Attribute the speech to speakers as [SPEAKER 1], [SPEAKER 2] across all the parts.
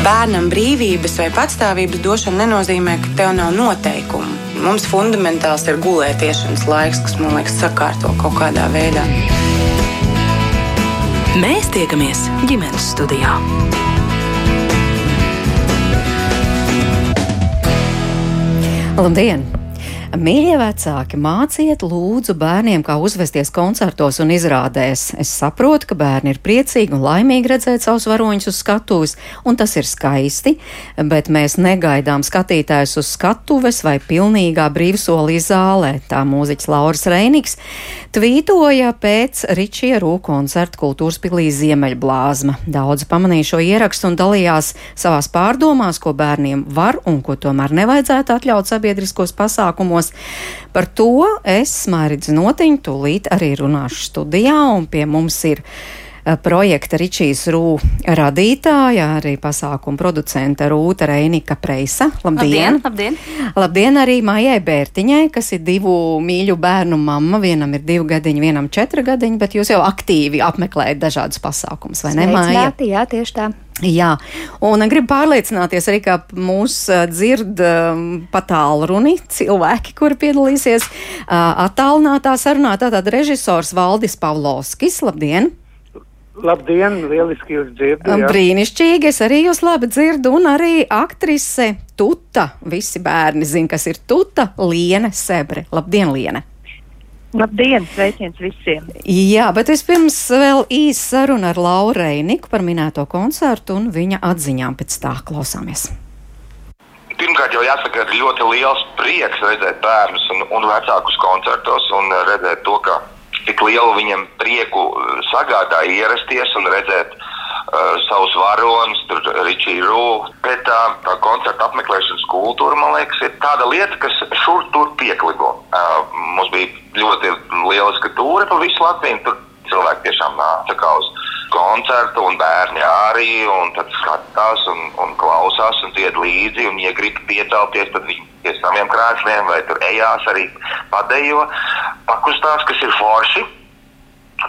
[SPEAKER 1] Bērnam brīvības vai patstāvības došana nenozīmē, ka tev nav noteikumu. Mums fundamentāls ir gulētiešanas laiks, kas man liekas sakārto kaut kādā veidā.
[SPEAKER 2] Mēs tiekamies ģimenes studijā.
[SPEAKER 3] Labdien! Mīļie vecāki, māciet lūdzu bērniem, kā uzvesties koncertos un izrādēs. Es saprotu, ka bērni ir priecīgi un laimīgi redzēt savus varoņus uz skatuves, un tas ir skaisti, bet mēs negaidām skatītājus uz skatuves vai pilnīgā brīvsolī zālē. Tā mūziķis Lauris Reiniks tvītoja pēc Ričija Rū koncerta kultūras pilī Ziemeļblāzma. Daudz pamanīja šo ierakstu un dalījās savās pārdomās, ko bērniem var un ko tomēr nevajadzētu atļaut sabiedriskos pasākumos jautājumos. Par to es, Mārīdz Notiņu, tūlīt arī runāšu studijā, un pie mums ir projekta Ričijas Rū radītāja, arī pasākuma producente Rūta Reinika Preisa.
[SPEAKER 4] Labdien! Labdien!
[SPEAKER 3] Labdien arī Maijai Bērtiņai, kas ir divu mīļu bērnu mamma. Vienam ir divi gadiņi, vienam četri gadiņi, bet jūs jau aktīvi apmeklējat dažādus pasākumus, vai ne, Maija?
[SPEAKER 4] Jā, tieši tā.
[SPEAKER 3] Jā, un gribu pārliecināties arī, ka mūs dzird um, patālruni cilvēki, kuri piedalīsies uh, attālinātā sarunā. Tātad režisors Valdis Pavlovskis, labdien!
[SPEAKER 5] Labdien, lieliski jūs dzirdat.
[SPEAKER 3] Brīnišķīgi, es arī jūs labi dzirdu, un arī aktrise Tuta. Visi bērni zina, kas ir Tuta Liene Sebre. Labdien, Liene!
[SPEAKER 6] Labdien, sveiciens visiem!
[SPEAKER 3] Jā, bet vispirms vēl īsa saruna ar Lauru Reiniku par minēto koncertu un viņa atziņām pēc tā klausāmies.
[SPEAKER 7] Pirmkārt, jau jāsaka, ir ļoti liels prieks redzēt bērnus un, un vecākus koncertos un redzēt to, ka tik lielu viņam prieku sagādāja ierasties un redzēt uh, savus varoņus, tur Ričiju Rūku. Bet tā, tā koncerta apmeklēšanas kultūra, man liekas, ir tāda lieta, kas šur tur pieklibo. Uh, mums bija ļoti lieliska tūre pa visu Latviju. Tur cilvēki tiešām nāca kā uz koncertu, un bērni arī. Un skatās un, un klausās un dzied līdzi. Un, ja grib piecelties, tad viņi pie saviem krēsliem vai tur ejās arī padejo, pakustās, kas ir forši.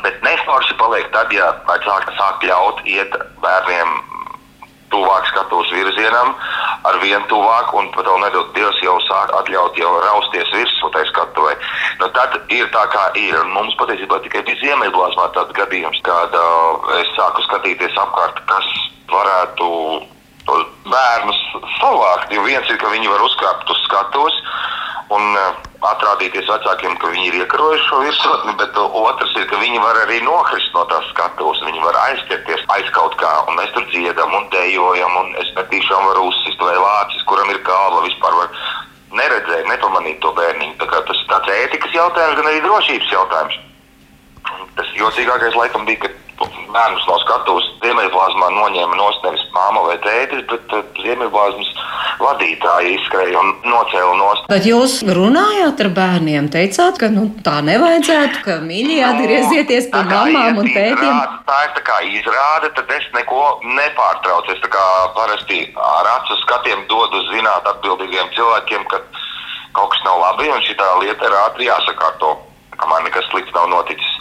[SPEAKER 7] Bet neforši paliek tad, ja vecāki sāk ļaut iet bērniem tuvāk skatuves virzienam, ar vien tuvāk, un pat vēl nedod Dievs jau sāk atļaut jau rausties virsū tai skatuvei. Nu, tad ir tā, kā ir. Un mums patiesībā tikai bija Ziemeļblāzmā tāds gadījums, kad uh, es sāku skatīties apkārt, kas varētu bērnus savākt. Jo viens ir, ka viņi var uzkāpt uz skatuves un uh, atrādīties vecākiem, ka viņi ir iekarojuši šo virsotni, bet otrs ir, ka viņi var arī nokrist no tās skatuves. Viņi var aizķerties aiz kaut kā, un mēs tur dziedam un dejojam, un es netīšām varu uzsist vai lācis, kuram ir galva vispār. Var neredzēt, nepamanīt to bērniņu. Tas ir tāds ētikas jautājums, gan arī drošības jautājums. Tas jocīgākais laikam bija, ka bērnus no skatuves Ziemeļblāzmā noņēma no nevis māma vai tētis, bet uh, Ziemeļblāzmas vadītāji izskrēja un nocēla nost.
[SPEAKER 3] Bet jūs runājāt ar bērniem, teicāt, ka nu, tā nevajadzētu, ka mīļi atgriezieties pie mamām un tētiem?
[SPEAKER 7] Tā ir tā kā izrāde, tad es neko nepārtraucu. Es tā kā parasti ar acu skatiem dodu zināt atbildīgiem cilvēkiem, ka kaut kas nav labi un šī lieta ir ātri jāsakārto, kamēr nekas slikts nav noticis.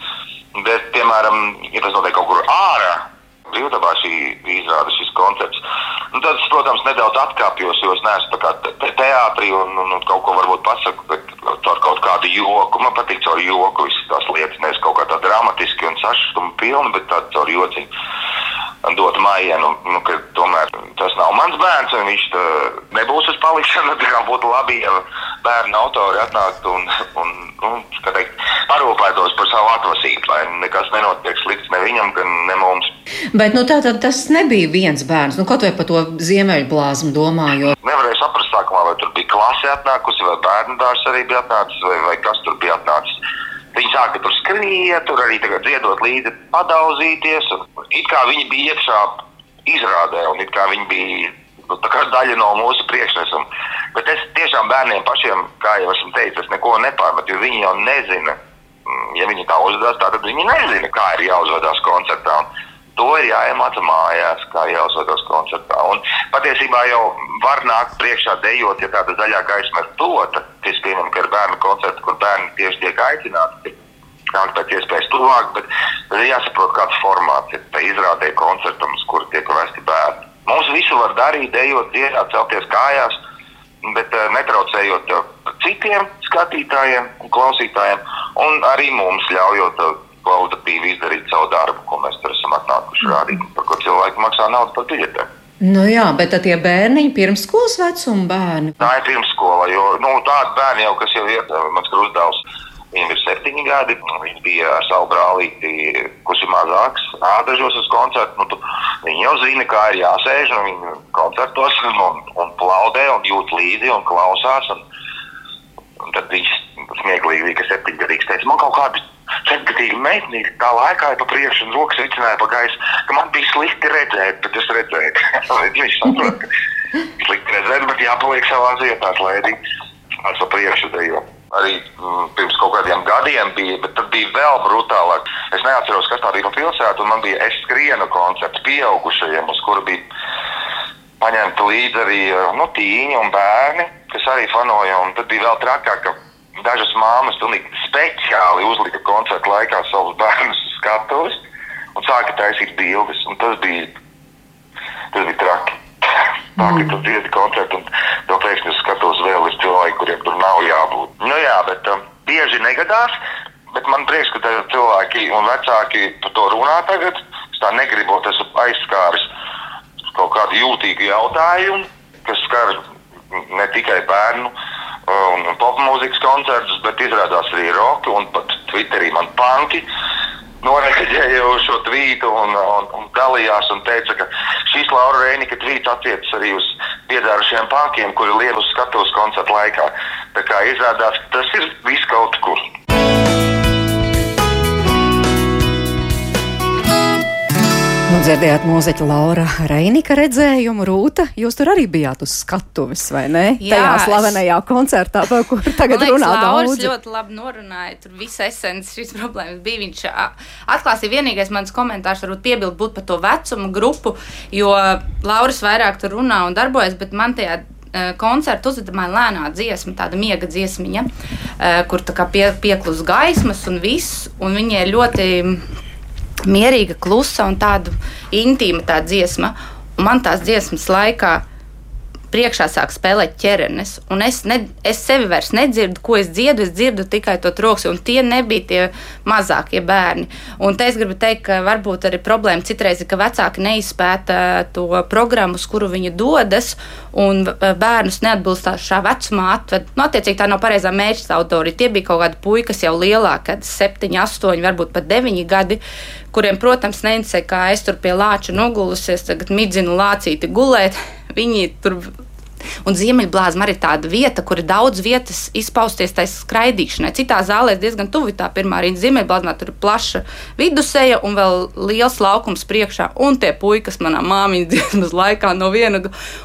[SPEAKER 7] Bet, piemēram, ja tas notiek kaut kur ārā, brīvdabā šī izrāda, šis koncepts, nu, tad es, protams, nedaudz atkāpjos, jo es neesmu te teātrī un, un, un kaut ko varbūt pasaku, bet caur kaut kādu joku. Man patīk caur joku visas tās lietas, nevis kaut kā tā dramatiski un sašutuma pilni, bet tā caur jociņu dot mājienu, nu, ka tomēr tas nav mans bērns, un viņš nebūs uz palikšanu. Tā būtu labi, ja bērnu autori atnāktu un, un nu, teikt, parūpētos par savu atvasību, lai nekas nenotiek slikts ne viņam, gan ne mums.
[SPEAKER 3] Bet nu, tā tad tas nebija viens bērns, nu, kaut vai par to ziemeļblāzmu domājot.
[SPEAKER 7] Nevarēju saprast sākumā, vai tur bija klase atnākusi, vai bērnu dārs arī bija atnācis, vai, vai kas tur bija atnācis. Viņi sāka tur skriet, tur arī dziedot līdzi, padauzīties. It kā viņi bija iekšā izrādē, un it kā viņi bija nu, daļa no mūsu priekšnesuma. Bet es tiešām bērniem pašiem, kā jau esmu teicis, neko nepārmetu, jo viņi jau nezina. Mm, ja viņi tā uzvedās, tad viņi nezina, kā ir jāuzvedās koncertā. To ir jāiemāca mājās, kā jāuzvedās koncertā. Un patiesībā jau var nākt priekšā dejot, ja tāda zaļā gaisma ir dota. Es pieņemu, ka ir bērnu koncerti, kur bērni tieši tiek aicināti. Nākt pēc iespējas tuvāk, bet ir jāsaprot, kāds formāts ir. Tā izrādē koncertam, uz kuru tiek vesti bērni. Mums visu var darīt, dejot, dziedāt, celties kājās, bet uh, netraucējot uh, citiem skatītājiem un klausītājiem, un arī mums ļaujot uh, kvalitatīvi izdarīt savu darbu, ko mēs tur esam atnākuši rādīt, par ko cilvēki maksā naudu par biļetēm.
[SPEAKER 3] Nu jā, bet tie bērniņi, pirmskolas vecuma bērni.
[SPEAKER 7] Tā ir pirmskola, jo nu, tādi bērni jau, kas jau ir mans krustdēls, viņam ir septiņi gadi. Viņš bija ar savu brālīti, kurš ir mazāks, ādažos uz koncertu. Nu, viņi jau zina, kā ir jāsēž un viņi koncertos un, un, un plaudē un jūt līdzi un klausās. Un, un tad viņš smieklīgi bija, ka septiņgadīgs teica, man kaut kādi septiņgadīgi meitnīgi tā laikā pa priekšu un rokas vicināja pa gaisu, ka man bija slikti redzēt, bet es redzēju. Viņš saprot, ka slikti redzēt, bet jāpaliek savā vietā, lai arī pa priekšu dejo. Arī mm, pirms kaut kādiem gadiem bija, bet tad bija vēl brutālāk. Es neatceros, kas tā bija pa pilsētu, un man bija es skrienu koncerts pieaugušajiem, uz kuru bija paņemti līdzi arī nu, tīņi un bērni, kas arī fanoja. Un tad bija vēl trakāk, ka Dažas māmas speciāli uzlika koncerta laikā savus bērnus uz skatuves un sāka taisīt bildes. Tas bija, tas bija traki. Tā kā tu dziedi koncertu un tev pēkšņi skatos vēl uz cilvēku, kuriem tur nav jābūt. Nu jā, bet um, bieži negadās. Bet man prieks, ka cilvēki un vecāki par to runā tagad. Es tā negribot, esmu aizskāris kaut kādu jūtīgu jautājumu, kas skar ne tikai bērnu un popmūzikas koncertus, bet izrādās arī roka un pat Twitterī man panki. Noreaģēja uz šo tvītu un, un, un dalījās un teica, ka šīs Laura Reinika tvīts attiecas arī uz piedzērušiem pankiem, kuri liek uz skatuves koncerta laikā. Tā kā izrādās, ka tas ir viss kaut kur.
[SPEAKER 3] Nu, dzirdējāt mūziķa Laura Reinika redzējumu, Rūta, jūs tur arī bijāt uz skatuves, vai ne? Jā, Tajā slavenajā es... koncertā, par kur tagad
[SPEAKER 4] liekas,
[SPEAKER 3] runā
[SPEAKER 4] daudz.
[SPEAKER 3] daudz.
[SPEAKER 4] ļoti labi norunāja, tur visa esence šīs problēmas bija. Viņš atklāsīja vienīgais mans komentārs, varbūt piebilst būt par to vecumu grupu, jo Lauras vairāk tur runā un darbojas, bet man tajā koncertu uzvedamā lēnā dziesma, tāda miega dziesmiņa, kur tā kā pie, pieklus gaismas un viss, un viņa ir ļoti mierīga, klusa un tāda intīma tā dziesma. Un man tās dziesmas laikā priekšā sāk spēlēt ķermenis, un es, ne, es sevi vairs nedzirdu, ko es dziedu. Es dzirdu tikai to troksni, un tie nebija tie mazākie bērni. Un te es gribu teikt, ka varbūt arī problēma citreiz ir, ka vecāki neizpēta to programmu, uz kuru viņi dodas, un bērnus neatbilstošā vecumā atved. Nu, attiecīgi tā nav pareizā mērķa auditorija. Tie bija kaut kādi puikas jau lielāki, kad septiņi, astoņi, varbūt pat deviņi gadi kuriem, protams, neinteresē, kā es tur pie lāča nogulusies, tagad midzinu lācīti gulēt. Viņi tur Un Ziemeļblāzma arī ir tāda vieta, kur ir daudz vietas izpausties tai skraidīšanai. Citā zālē ir diezgan tuvi tā pirmā rīta Ziemeļblāzmā, tur ir plaša vidusceļa un vēl liels laukums priekšā. Un tie puikas manā māmiņas dziesmas laikā no viena.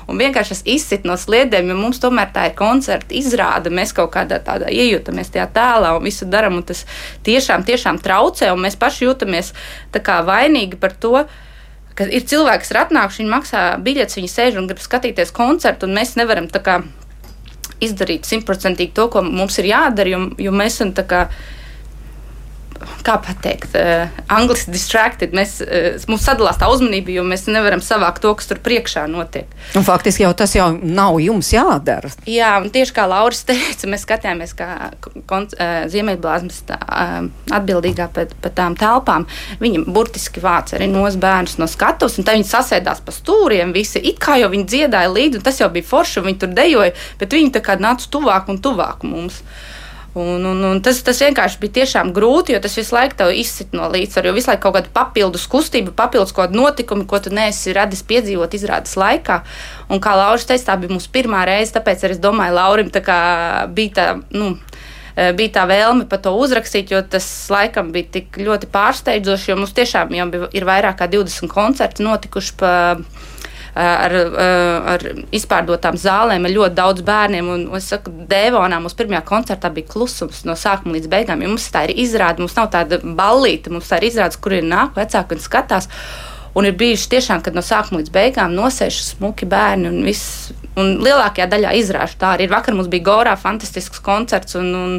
[SPEAKER 4] Un vienkārši es izsitu no sliedēm, jo mums tomēr tā ir koncerta izrāde. Mēs kaut kādā tādā iejūtamies tajā tēlā un visu darām. Un tas tiešām, tiešām traucē, un mēs paši jūtamies vainīgi par to ka ir cilvēki, kas ir atnākuši, viņi maksā biļetes, viņi sēž un grib skatīties koncertu, un mēs nevaram kā, izdarīt simtprocentīgi to, ko mums ir jādara, jo, jo mēs esam tā kā kā pateikt, uh, angliski distracted. Mēs, uh, mums sadalās tā uzmanība, jo mēs nevaram savākt to, kas tur priekšā notiek.
[SPEAKER 3] Un faktiski jau tas jau nav jums jādara.
[SPEAKER 4] Jā, un tieši kā Lauris teica, mēs skatījāmies, kā uh, Ziemeļblāzmas uh, atbildīgā par, par tām telpām. Viņa burtiski vāc arī nos bērnus no skatuves, un tad viņi sasēdās pa stūriem visi, it kā jau viņi dziedāja līdzi, un tas jau bija forši, un viņi tur dejoja, bet viņi tā kā nāca tuvāk un tuvāk mums. Un, un, un tas, tas vienkārši bija tiešām grūti, jo tas visu laiku izsit no līdzsvara. Jo visu laiku kaut kāda papildus kustība, papildus kaut kāda notikuma, ko tu neesi radis piedzīvot izrādes laikā. Un kā Lauris teica, tā bija mūsu pirmā reize, tāpēc arī es domāju, Laurim tā bija tā. Nu, e, bija tā vēlme par to uzrakstīt, jo tas laikam bija tik ļoti pārsteidzoši. Mums tiešām jau bija, ir vairāk kā 20 koncerti notikuši pa ar, ar izpārdotām zālēm, ar ļoti daudz bērniem. Un, es saku, Dēvonā mums pirmajā koncertā bija klusums no sākuma līdz beigām. Ja mums tā ir izrāde, mums nav tāda ballīte, mums tā ir izrāde, kur ir nāk vecāki un skatās. Un ir bijuši tiešām, kad no sākuma līdz beigām nosēž smuki bērni un viss. Un lielākajā daļā izrāžu tā arī ir. Vakar mums bija Gorā fantastisks koncerts, un, un,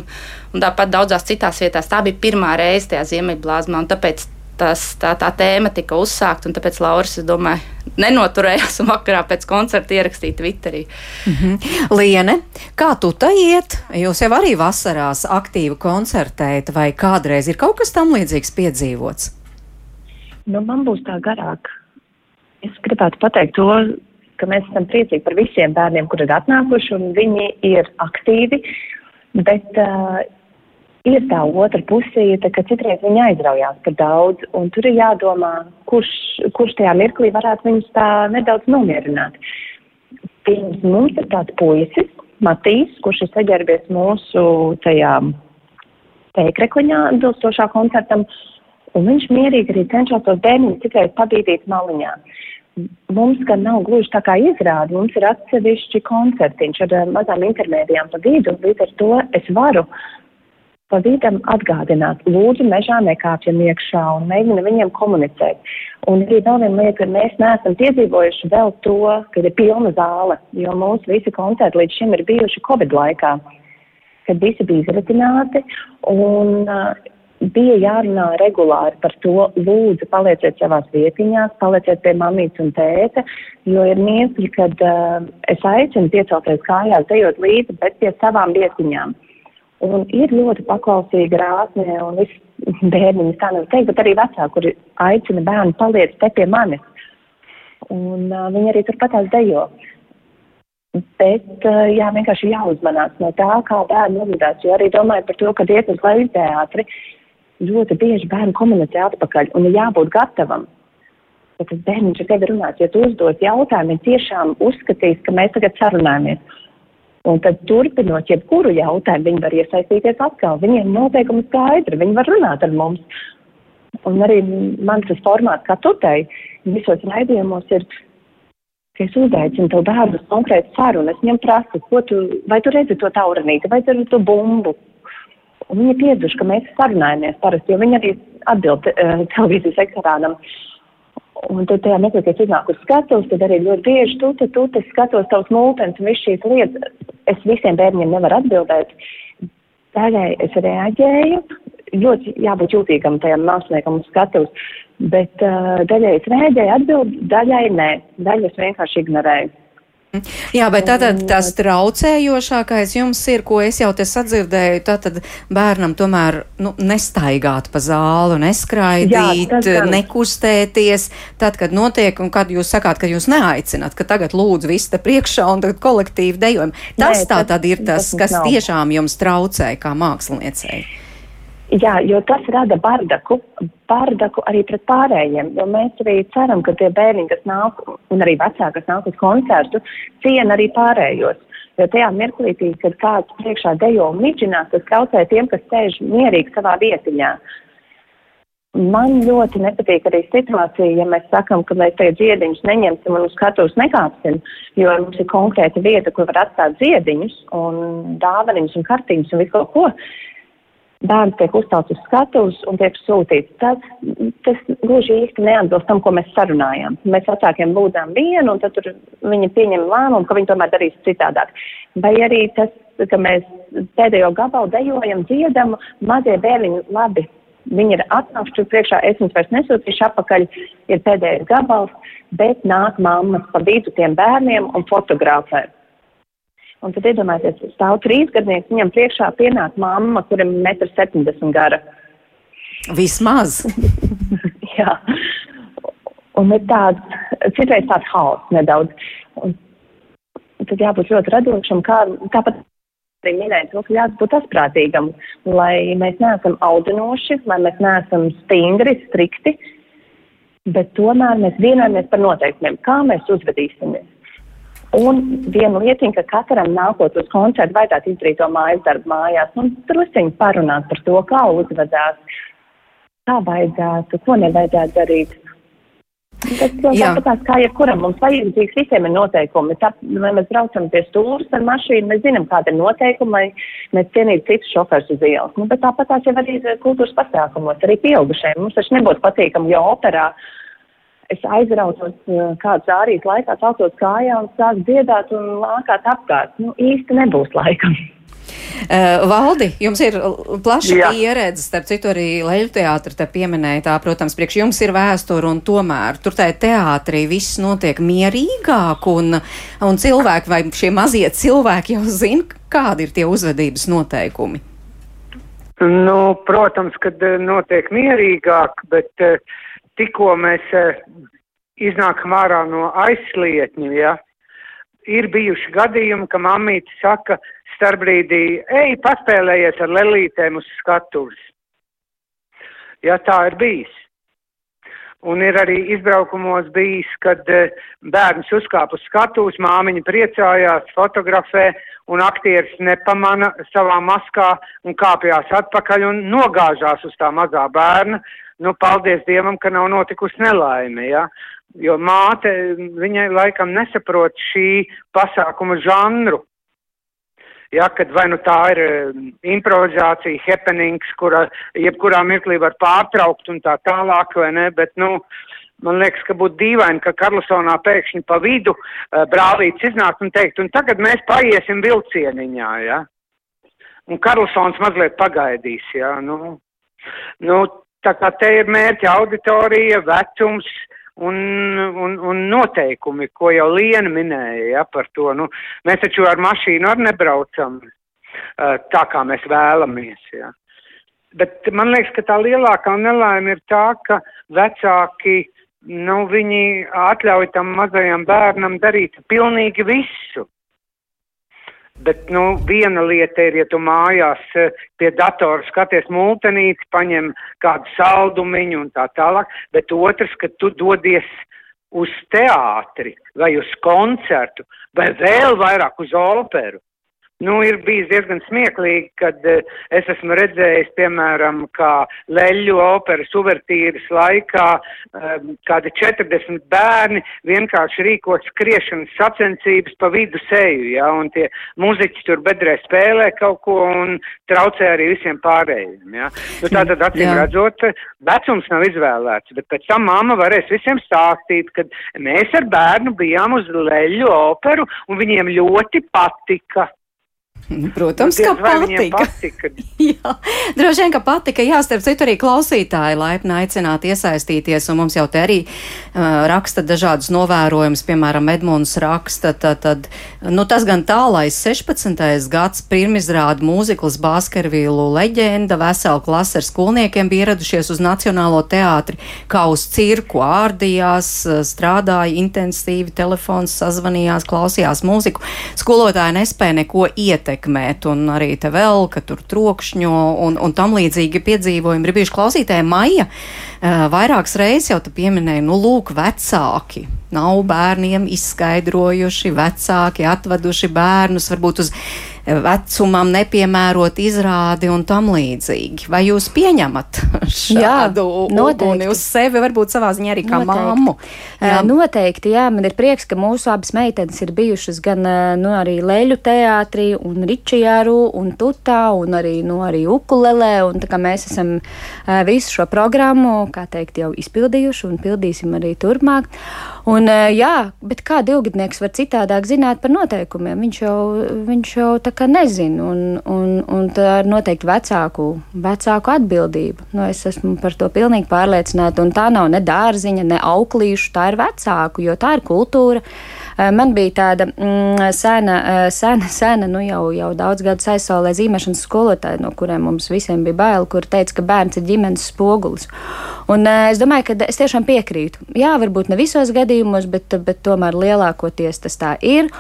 [SPEAKER 4] un tāpat daudzās citās vietās. Tā bija pirmā reize tajā Ziemeļblāzmā, un tāpēc tas, tā, tā tēma tika uzsākta, un tāpēc Lauris, es domāju, nenoturējās un vakarā pēc koncerta ierakstīja Twitterī.
[SPEAKER 3] Mm -hmm. Liene, kā tu tā iet? Jūs jau arī vasarās aktīvi koncertējat, vai kādreiz ir kaut kas tam līdzīgs piedzīvots?
[SPEAKER 6] Nu, man būs tā garāk. Es gribētu pateikt to, ka mēs esam priecīgi par visiem bērniem, kuri ir atnākuši, un viņi ir aktīvi. Bet uh, ir tā otra pusīte, ka citreiz viņi aizraujās par daudz, un tur ir jādomā, kurš, kurš tajā mirklī varētu viņus tā nedaudz nomierināt. Pirms mums ir tāds puisis, Matīs, kurš ir saģērbies mūsu tajā teikrekliņā atbilstošā koncertam, un viņš mierīgi arī cenšas tos bērniņus citreiz pabīdīt maliņā. Mums gan nav gluži tā kā izrāda, mums ir atsevišķi koncertiņš ar mazām intermēdijām pa vidu, līdz ar to es varu pa vidam atgādināt, lūdzu, mežā nekāpjam iekšā un mēģina viņiem komunicēt. Un arī vēl viena lieta, ka mēs neesam piedzīvojuši vēl to, ka ir pilna zāle, jo mūsu visi koncerti līdz šim ir bijuši Covid laikā, kad visi bija izretināti un uh, bija jārunā regulāri par to, lūdzu, palieciet savās vietiņās, palieciet pie mamītes un tēta, jo ir mirkļi, kad uh, es aicinu piecelties kājās, dejot līdzi, bet pie savām vietiņām. Un ir ļoti paklausīga rāsne, un viss bērniņi tā nevar teikt, bet arī vecāki, kuri aicina bērnu paliec te pie manis. Un uh, viņi arī turpat tās dejo. Bet, uh, jā, vienkārši jāuzmanās no tā, kā bērni uzvedās, jo arī domāju par to, ka iet uz leju teātri, ļoti bieži bērni komunicē atpakaļ, un ir jābūt gatavam. Ja tas bērniņš ar tevi runās, ja tu uzdod jautājumu, viņš tiešām uzskatīs, ka mēs tagad sarunājamies. Un tad, turpinot jebkuru jautājumu, viņi var iesaistīties atkal. Viņiem noteikumi skaidri, viņi var runāt ar mums. Un arī mans tas formāts, kā tu teici, visos raidījumos ir, ka es uzaicinu tev uz konkrētu sarunu. Es viņam prasu, ko tu, vai tu redzi to tauranīti, vai tu redzi to bumbu. Un viņi piedzuši, ka mēs sarunājamies parasti, jo viņi arī atbild uh, televīzijas ekrānam. Un tad tajā meklē, kad iznāk uz skatuves, tad arī ļoti bieži tu, tu, tu, tu skatos tavs multens un viss šīs lietas. Es visiem bērniem nevaru atbildēt. Daļai es reaģēju, ļoti jābūt jūtīgam tajam māksliniekam uz skatuves, bet uh, daļai es reaģēju, atbildu, daļai nē, daļai es vienkārši ignorēju.
[SPEAKER 3] Jā, bet tātad tas traucējošākais jums ir, ko es jau te sadzirdēju, tātad bērnam tomēr nu, nestaigāt pa zālu, neskraidīt, Jā, nekustēties. Tad, kad notiek, un kad jūs sakāt, ka jūs neaicināt, ka tagad lūdzu viss te priekšā un tagad kolektīvi dejojam. Tas Nē, tā tad ir tas, tas kas nav. tiešām jums traucē kā māksliniecei.
[SPEAKER 6] Jā, jo tas rada bardaku, bardaku arī pret pārējiem, mēs arī ceram, ka tie bērni, kas nāk, un arī vecāki, kas nāk uz koncertu, ciena arī pārējos. Jo tajā mirklītī, kad kāds priekšā dejo un midžinās, tas traucē tiem, kas sēž mierīgi savā vietiņā. Man ļoti nepatīk arī situācija, ja mēs sakam, ka mēs tagad dziediņus neņemsim un uz skatuves nekāpsim, jo mums ir konkrēta vieta, kur var atstāt dziediņus un dāvaniņus un kartiņus un visu kaut ko bērns tiek uzcelts uz skatuves un tiek sūtīts. Tas, tas gluži īsti neatbilst tam, ko mēs sarunājām. Mēs vecākiem lūdzām vienu, un tad viņi pieņem lēmumu, ka viņi tomēr darīs citādāk. Vai arī tas, ka mēs pēdējo gabalu dejojam, dziedam, mazie bērniņi labi. Viņi ir atnākuši tur priekšā, es viņus vairs nesūtīšu apakaļ, ir pēdējais gabals, bet nāk mammas pa vidu tiem bērniem un fotografē. Un tad iedomājieties, stāv trīsgadnieks, viņam priekšā pienāk mamma, kuram ir 1,70 m gara.
[SPEAKER 3] Vismaz.
[SPEAKER 6] Jā. Un ir tāds, citreiz tāds haoss nedaudz. Un tad jābūt ļoti radošam, kā, tāpat arī minēja to, ka jābūt asprātīgam, lai mēs neesam audinoši, lai mēs neesam stingri, strikti, bet tomēr mēs vienojamies par noteikumiem, kā mēs uzvedīsimies. Un viena lietiņa, ka katram nākot uz koncertu vajadzētu izdarīt to mājas darbu mājās un drusciņi parunāt par to, kā uzvedās, kā vajadzētu, ko nevajadzētu darīt. Tas tāpat kā jebkuram mums vajadzīgs, visiem ir noteikumi. Tā, lai mēs braucam pie stūras ar mašīnu, mēs zinām, kāda ir noteikuma, lai mēs cienītu citus šoferus uz ielas. Nu, bet tāpat tās jau arī kultūras pasākumos, arī pieaugušajiem. Mums taču nebūtu patīkami, jo operā uh, es aizrautos eh, kāds ārīs laikā, celtos kājā un sāku dziedāt un lākāt apkārt. Nu, īsti nebūs laikam.
[SPEAKER 3] Uh, Valdi, jums ir plaša
[SPEAKER 5] Jā.
[SPEAKER 3] pieredze, starp citu arī Leļu teātra te pieminēja tā, protams, priekš jums ir vēsture un tomēr tur tā teātrī viss notiek mierīgāk un, un cilvēki vai šie mazie cilvēki jau zina, kādi ir tie uzvedības noteikumi.
[SPEAKER 5] Nu, protams, kad eh, notiek mierīgāk, bet eh, tikko mēs eh, iznākam ārā no aizslietņa, ja, ir bijuši gadījumi, ka mamīte saka starpbrīdī, ej, paspēlējies ar lelītēm uz skatuves. Ja tā ir bijis. Un ir arī izbraukumos bijis, kad eh, bērns uzkāpa uz skatuves, māmiņa priecājās, fotografē, un aktieris nepamana savā maskā un kāpjās atpakaļ un nogāžās uz tā mazā bērna. Nu, paldies Dievam, ka nav notikusi nelaime, ja? jo māte, viņai laikam nesaprot šī pasākuma žanru. Ja, kad vai nu tā ir eh, improvizācija, happenings, kura jebkurā mirklī var pārtraukt un tā tālāk, vai ne, bet, nu, man liekas, ka būtu dīvaini, ka Karlsonā pēkšņi pa vidu uh, brālīts iznākt un teikt, un tagad mēs paiesim vilcieniņā, ja. Un Karlsons mazliet pagaidīs, ja, nu, nu, tā kā te ir mērķa auditorija, vecums, un, un, un noteikumi, ko jau Liena minēja ja, par to. Nu, mēs taču ar mašīnu arī nebraucam uh, tā, kā mēs vēlamies. Ja. Bet man liekas, ka tā lielākā nelaime ir tā, ka vecāki, nu, atļauj tam mazajam bērnam darīt pilnīgi visu. Bet, nu, viena lieta ir, ja tu mājās eh, pie datora skaties multenīti, paņem kādu saldumiņu un tā tālāk, bet otrs, ka tu dodies uz teātri vai uz koncertu vai vēl vairāk uz operu. Nu, ir bijis diezgan smieklīgi, kad uh, es esmu redzējis, piemēram, kā Leļu operas uvertīras laikā um, kādi 40 bērni vienkārši rīko skriešanas sacensības pa vidu seju, ja, un tie muziķi tur bedrē spēlē kaut ko un traucē arī visiem pārējiem, ja. Nu, tātad, acīm
[SPEAKER 3] Jā.
[SPEAKER 5] redzot, vecums nav izvēlēts, bet pēc tam mamma varēs visiem stāstīt, kad mēs ar bērnu bijām uz Leļu operu un viņiem ļoti patika.
[SPEAKER 3] Protams,
[SPEAKER 5] Diez
[SPEAKER 3] ka patika.
[SPEAKER 5] patika.
[SPEAKER 3] Jā, droši vien, ka patika. Jā, starp citu, arī klausītāji laipni aicināti iesaistīties, un mums jau te arī uh, raksta dažādus novērojumus, piemēram, Edmunds raksta, tad, tad, nu, tas gan tālais 16. gads pirmizrāda mūziklas Bāskervīlu leģenda, vesela klase ar skolniekiem bija ieradušies uz Nacionālo teātri, kā uz cirku, ārdījās, uh, strādāja intensīvi, telefons sazvanījās, klausījās mūziku. Skolotāji nespēja neko ietekmēt, un arī te vēl, ka tur trokšņo un, un tam līdzīgi piedzīvojumi ir bijuši klausītāji Maija. Uh, vairākas reizes jau tu pieminēji, nu, lūk, vecāki. Nav bērniem izskaidrojuši, vecāki atveduši bērnus varbūt uz vecumam nepiemērot izrādi un tam līdzīgi. Vai jūs pieņemat šādu uguni uz sevi, varbūt savā ziņā arī kā
[SPEAKER 8] Noteikti.
[SPEAKER 3] mammu?
[SPEAKER 8] Jā. Noteikti, jā, man ir prieks, ka mūsu abas meitenes ir bijušas gan eh, nu, arī Leļu teātrī, un Ričijāru, un Tutā, un arī, nu, arī Ukulelē, un tā kā mēs esam uh, visu šo programmu, kā teikt, jau izpildījuši un pildīsim arī turpmāk. Un, uh, jā, bet kā divgadnieks var citādāk zināt par noteikumiem? Viņš jau, viņš jau tā kā nezina, un, un, un tā ir noteikti vecāku, vecāku atbildība. Nu, es esmu par to pilnīgi pārliecināta, un tā nav ne dārziņa, ne auklīšu, tā ir vecāku, jo tā ir kultūra. Eh, Man bija tāda mm, sena, eh, sena, sena, nu jau, jau daudz gadus aizsaulē zīmēšanas skolotāja, no kuriem mums visiem bija bail, kur teica, ka bērns ir ģimenes spogulis. Un eh, es domāju, ka es tiešām piekrītu. Jā, varbūt ne visos gadījumos, bet, bet tomēr lielākoties tas tā ir.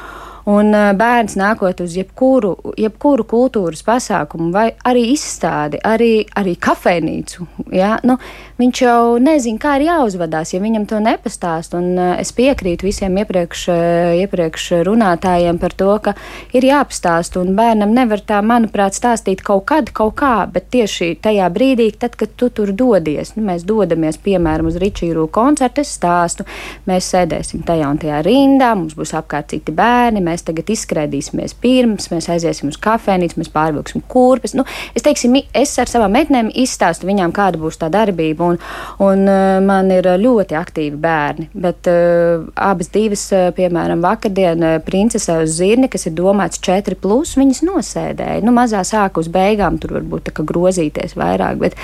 [SPEAKER 8] Un bērns nākot uz jebkuru, jebkuru kultūras pasākumu, vai arī izstādi, arī, arī kafejnīcu, ja? nu, viņš jau nezina, kā ir jāuzvedās, ja viņam to nepastāst. Un ā, es piekrītu visiem iepriekš, ā, iepriekš runātājiem par to, ka ir jāpastāst, un bērnam nevar tā, manuprāt, stāstīt kaut kad, kaut kā, bet tieši tajā brīdī, tad, kad tu tur dodies, nu, mēs dodamies, piemēram, uz Ričīru koncertu, es stāstu, mēs sēdēsim tajā un tajā rindā, mums būs apkārt citi bērni, mēs tagad izskrēdīsimies pirms, mēs aiziesim uz kafejnīcu, mēs pārvilksim kurpes. Nu, es, teiksim, es ar savām meitenēm izstāstu viņām, kāda būs tā darbība, un, un uh, man ir ļoti aktīvi bērni, bet uh, abas divas, piemēram, vakardien princese uz zirni, kas ir domāts 4, plus, viņas nosēdēja. Nu, mazā sāka uz beigām, tur varbūt tā kā grozīties vairāk, bet,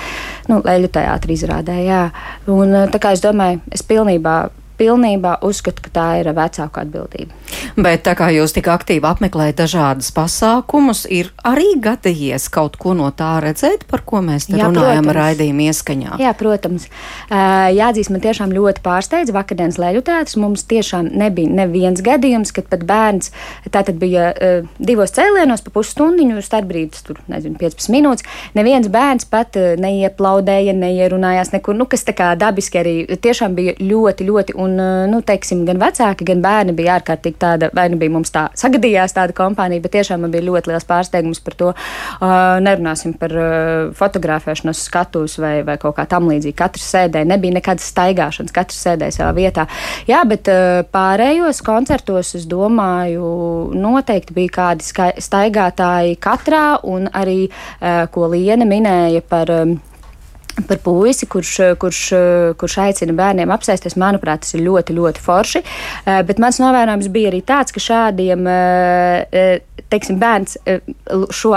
[SPEAKER 8] nu, leļu teātri izrādē, jā. Un, tā kā es domāju, es pilnībā pilnībā uzskatu, ka tā ir vecāku atbildība.
[SPEAKER 3] Bet tā kā jūs tik aktīvi apmeklējat dažādas pasākumus, ir arī gadījies kaut ko no tā redzēt, par ko mēs te Jā, runājam raidījuma ieskaņā.
[SPEAKER 8] Jā, protams. Jāatzīst, man tiešām ļoti pārsteidz vakardienas leļu teātris. Mums tiešām nebija neviens gadījums, kad pat bērns, tātad bija divos cēlienos pa pusstundiņu, starpbrīdis tur, nezinu, 15 minūtes. Neviens bērns pat neieplaudēja, neierunājās nekur, nu, kas tā kā dabiski arī tiešām bija ļoti, ļoti Un, eh, nu, teiksim, gan vecāki, gan bērni bija ārkārtīgi tāda, vai nu bija mums tā sagadījās tāda kompānija, bet tiešām man bija ļoti liels pārsteigums par to. Uh, nerunāsim par uh, fotografēšanos skatus vai, vai kaut kā tam līdzīgi. Katrs sēdēja, nebija nekādas staigāšanas, katrs sēdēja savā vietā. Jā, bet uh, pārējos koncertos, es domāju, noteikti bija kādi staigātāji katrā un arī, ko Liena minēja par. Par puisi, kurš, kurš, kurš aicina bērniem apsēsties. Manuprāt, tas ir ļoti, ļoti forši. Eh, bet mans novērojums bija arī tāds, ka šādiem, eh, eh, teiksim, bērns šo,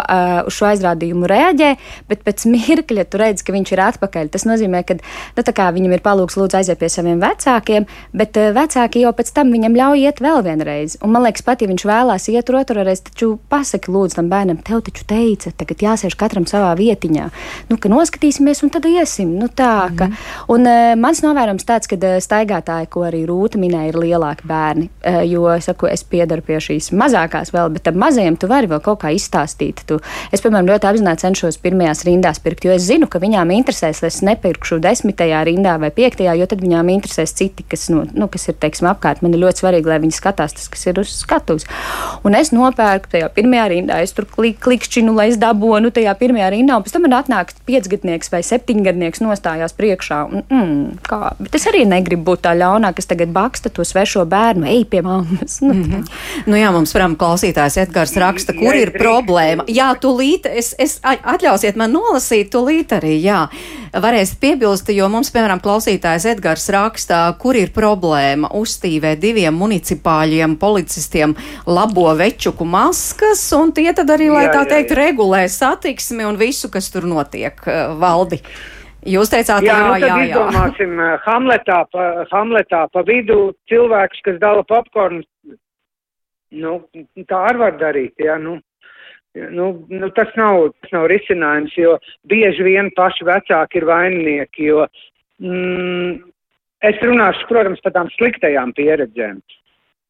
[SPEAKER 8] uz šo aizrādījumu reaģē, bet pēc mirkļa tu redz, ka viņš ir atpakaļ. Tas nozīmē, ka nu, viņam ir palūgts lūdzu aiziet pie saviem vecākiem, bet vecāki jau pēc tam viņam ļauj iet vēl vienreiz. Un man liekas, pat ja viņš vēlās iet otru reizi, taču pasaki lūdzu tam bērnam, tev taču teica, tagad jāsēž katram savā vietiņā. Nu, ka noskatīsimies un tad iesim. Nu, tā, ka, mm. un, mans novērojums tāds, ka staigātāji, ko arī Rūta minēja, ir lielāki bērni. Jo saku, es piedaru pie šīs mazākās vēl, bet tam mazajiem tu vari vēl kaut kā izstāstīt. Tu, es, piemēram, ļoti apzināti cenšos pirmajās rindās pirkt, jo es zinu, ka viņām interesēs, lai es nepirkšu desmitajā rindā vai piektajā, jo tad viņām interesēs citi, kas, nu, nu, kas ir teiksim, apkārt. Man ir ļoti svarīgi, lai viņi skatās tas, kas ir uz skatuves. Un es nopērku tajā pirmajā rindā, es tur klik, klikšķinu, lai es dabūnu tajā pirmajā rindā, un pēc tam man atnāk piecgadnieks vai septiņgadnieks nostājās priekšā. Un, mm, kā? Bet es arī negribu būt tā ļaunā, kas tagad baksta to svešo bērnu, ej pie mammas. Nu, mm -hmm.
[SPEAKER 3] nu jā, mums varam klausītājs Edgars raksta, kur ir problēma. Jā, tūlīt, es, es atļausiet man nolasīt, tūlīt arī, jā. Varēsiet piebilst, jo mums, piemēram, klausītājs Edgars rakstā, kur ir problēma uzstīvē diviem municipāļiem policistiem labo večuku maskas, un tie tad arī, lai jā, tā teikt, jā, jā. regulē satiksmi un visu, kas tur notiek, valdi. Jūs teicāt, jā, jā,
[SPEAKER 5] nu, jā, jā. Izdomāsim Hamletā pa, Hamletā pa vidu cilvēks, kas dala popkornu. Nu, tā arī var darīt, jā, nu. Nu, nu, tas, nav, tas nav risinājums, jo bieži vien paši vecāki ir vaininieki, jo mm, es runāšu, protams, par tām sliktajām pieredzēm.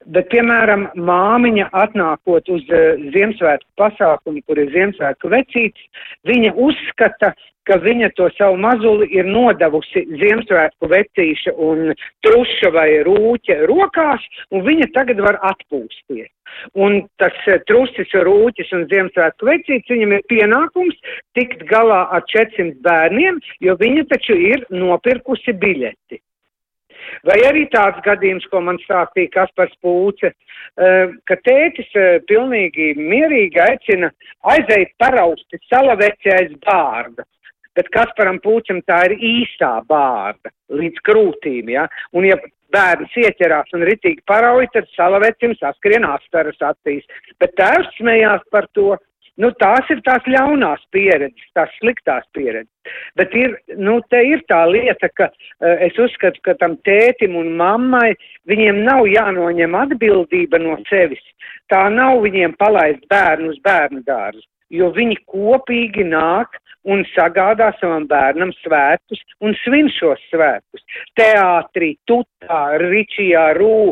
[SPEAKER 5] Bet, piemēram, māmiņa atnākot uz uh, Ziemassvētku pasākumu, kur ir Ziemassvētku vecītis, viņa uzskata, ka viņa to savu mazuli ir nodevusi Ziemassvētku vecīša un truša vai rūķa rokās, un viņa tagad var atpūsties. Un tas uh, trusis, rūķis un Ziemassvētku vecītis, viņam ir pienākums tikt galā ar 400 bērniem, jo viņa taču ir nopirkusi biļeti. Vai arī tāds gadījums, ko man stāstīja Kaspars Pūce, uh, ka tētis uh, pilnīgi mierīgi aicina aizeit parausti salaveci aiz bārda. Bet Kasparam Pūčam tā ir īstā bārda līdz krūtīm, ja, un ja bērns ieķerās un ritīgi parauj, tad salavecim saskrien astaras acīs, bet tēvs smējās par to, nu tās ir tās ļaunās pieredzes, tās sliktās pieredzes, bet ir, nu te ir tā lieta, ka uh, es uzskatu, ka tam tētim un mammai viņiem nav jānoņem atbildība no sevis, tā nav viņiem palaist bērnu uz bērnu dārzu, jo viņi kopīgi nāk un sagādā savam bērnam svētkus un svin šos svētkus. Teātrī, tutā, ričijā, rū,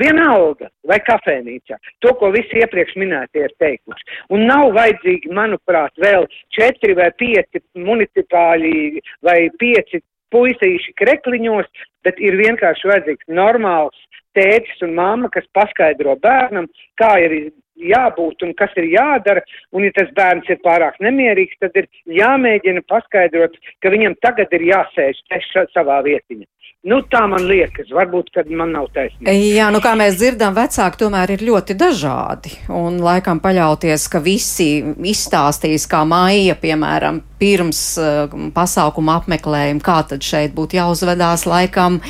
[SPEAKER 5] vienalga vai kafēnīcā. To, ko visi iepriekš minētie ir teikuši. Un nav vajadzīgi, manuprāt, vēl četri vai pieci municipāļi vai pieci puisīši krekliņos, bet ir vienkārši vajadzīgs normāls tētis un mamma, kas paskaidro bērnam, kā ir jābūt un kas ir jādara, un ja tas bērns ir pārāk nemierīgs, tad ir jāmēģina paskaidrot, ka viņam tagad ir jāsēž savā vietiņā. Nu, tā man liekas, varbūt, kad man nav taisnība.
[SPEAKER 3] Jā, nu kā mēs dzirdam, vecāki tomēr ir ļoti dažādi. Un laikam paļauties, ka visi izstāstīs, kā maija, piemēram, pirms uh, pasākuma apmeklējuma, kā tad šeit būtu jāuzvedās, laikam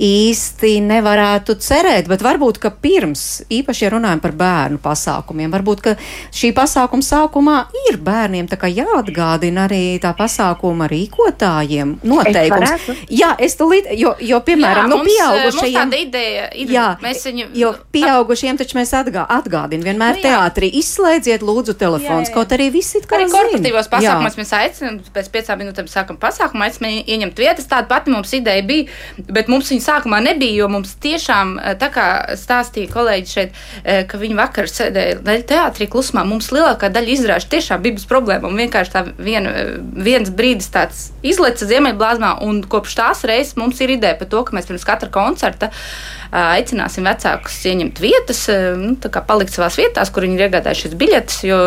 [SPEAKER 3] īsti nevarētu cerēt. Bet varbūt, ka pirms, īpaši, ja runājam par bērnu pasākumiem, varbūt, ka šī pasākuma sākumā ir bērniem tā kā jāatgādina arī tā pasākuma rīkotājiem noteikums.
[SPEAKER 6] Es
[SPEAKER 3] jā, es tulīt, jo, jo piemēram,
[SPEAKER 4] jā,
[SPEAKER 3] nu,
[SPEAKER 4] mums,
[SPEAKER 3] pieaugušajiem.
[SPEAKER 4] Mums tāda ideja ir.
[SPEAKER 3] Jā,
[SPEAKER 4] mēs viņu,
[SPEAKER 3] jo pieaugušiem taču mēs atgā, atgādinām vienmēr
[SPEAKER 4] Nu,
[SPEAKER 3] teātrī. Izslēdziet lūdzu telefons,
[SPEAKER 4] Jā, jā.
[SPEAKER 3] kaut arī visi it kā
[SPEAKER 4] Arī korporatīvos pasākumos mēs aicinām, pēc piecām minūtēm sākam pasākumu, aicinām ieņemt vietas. Tāda pati mums ideja bija, bet mums viņa sākumā nebija, jo mums tiešām, eh, tā kā stāstīja kolēģi šeit, eh, ka viņi vakar sēdēja teātrī klusumā, mums lielākā daļa izrāžu tiešām bija bez problēmām. Vienkārši tā vien, viens brīdis tāds izleca ziemeļblāzmā, un kopš tās reizes mums ir ideja par to, ka mēs pirms katra koncerta ā, aicināsim vecākus ieņemt vietas, nu, tā kā palikt savās vietās, kur viņi ir iegādājušies biļetes, jo,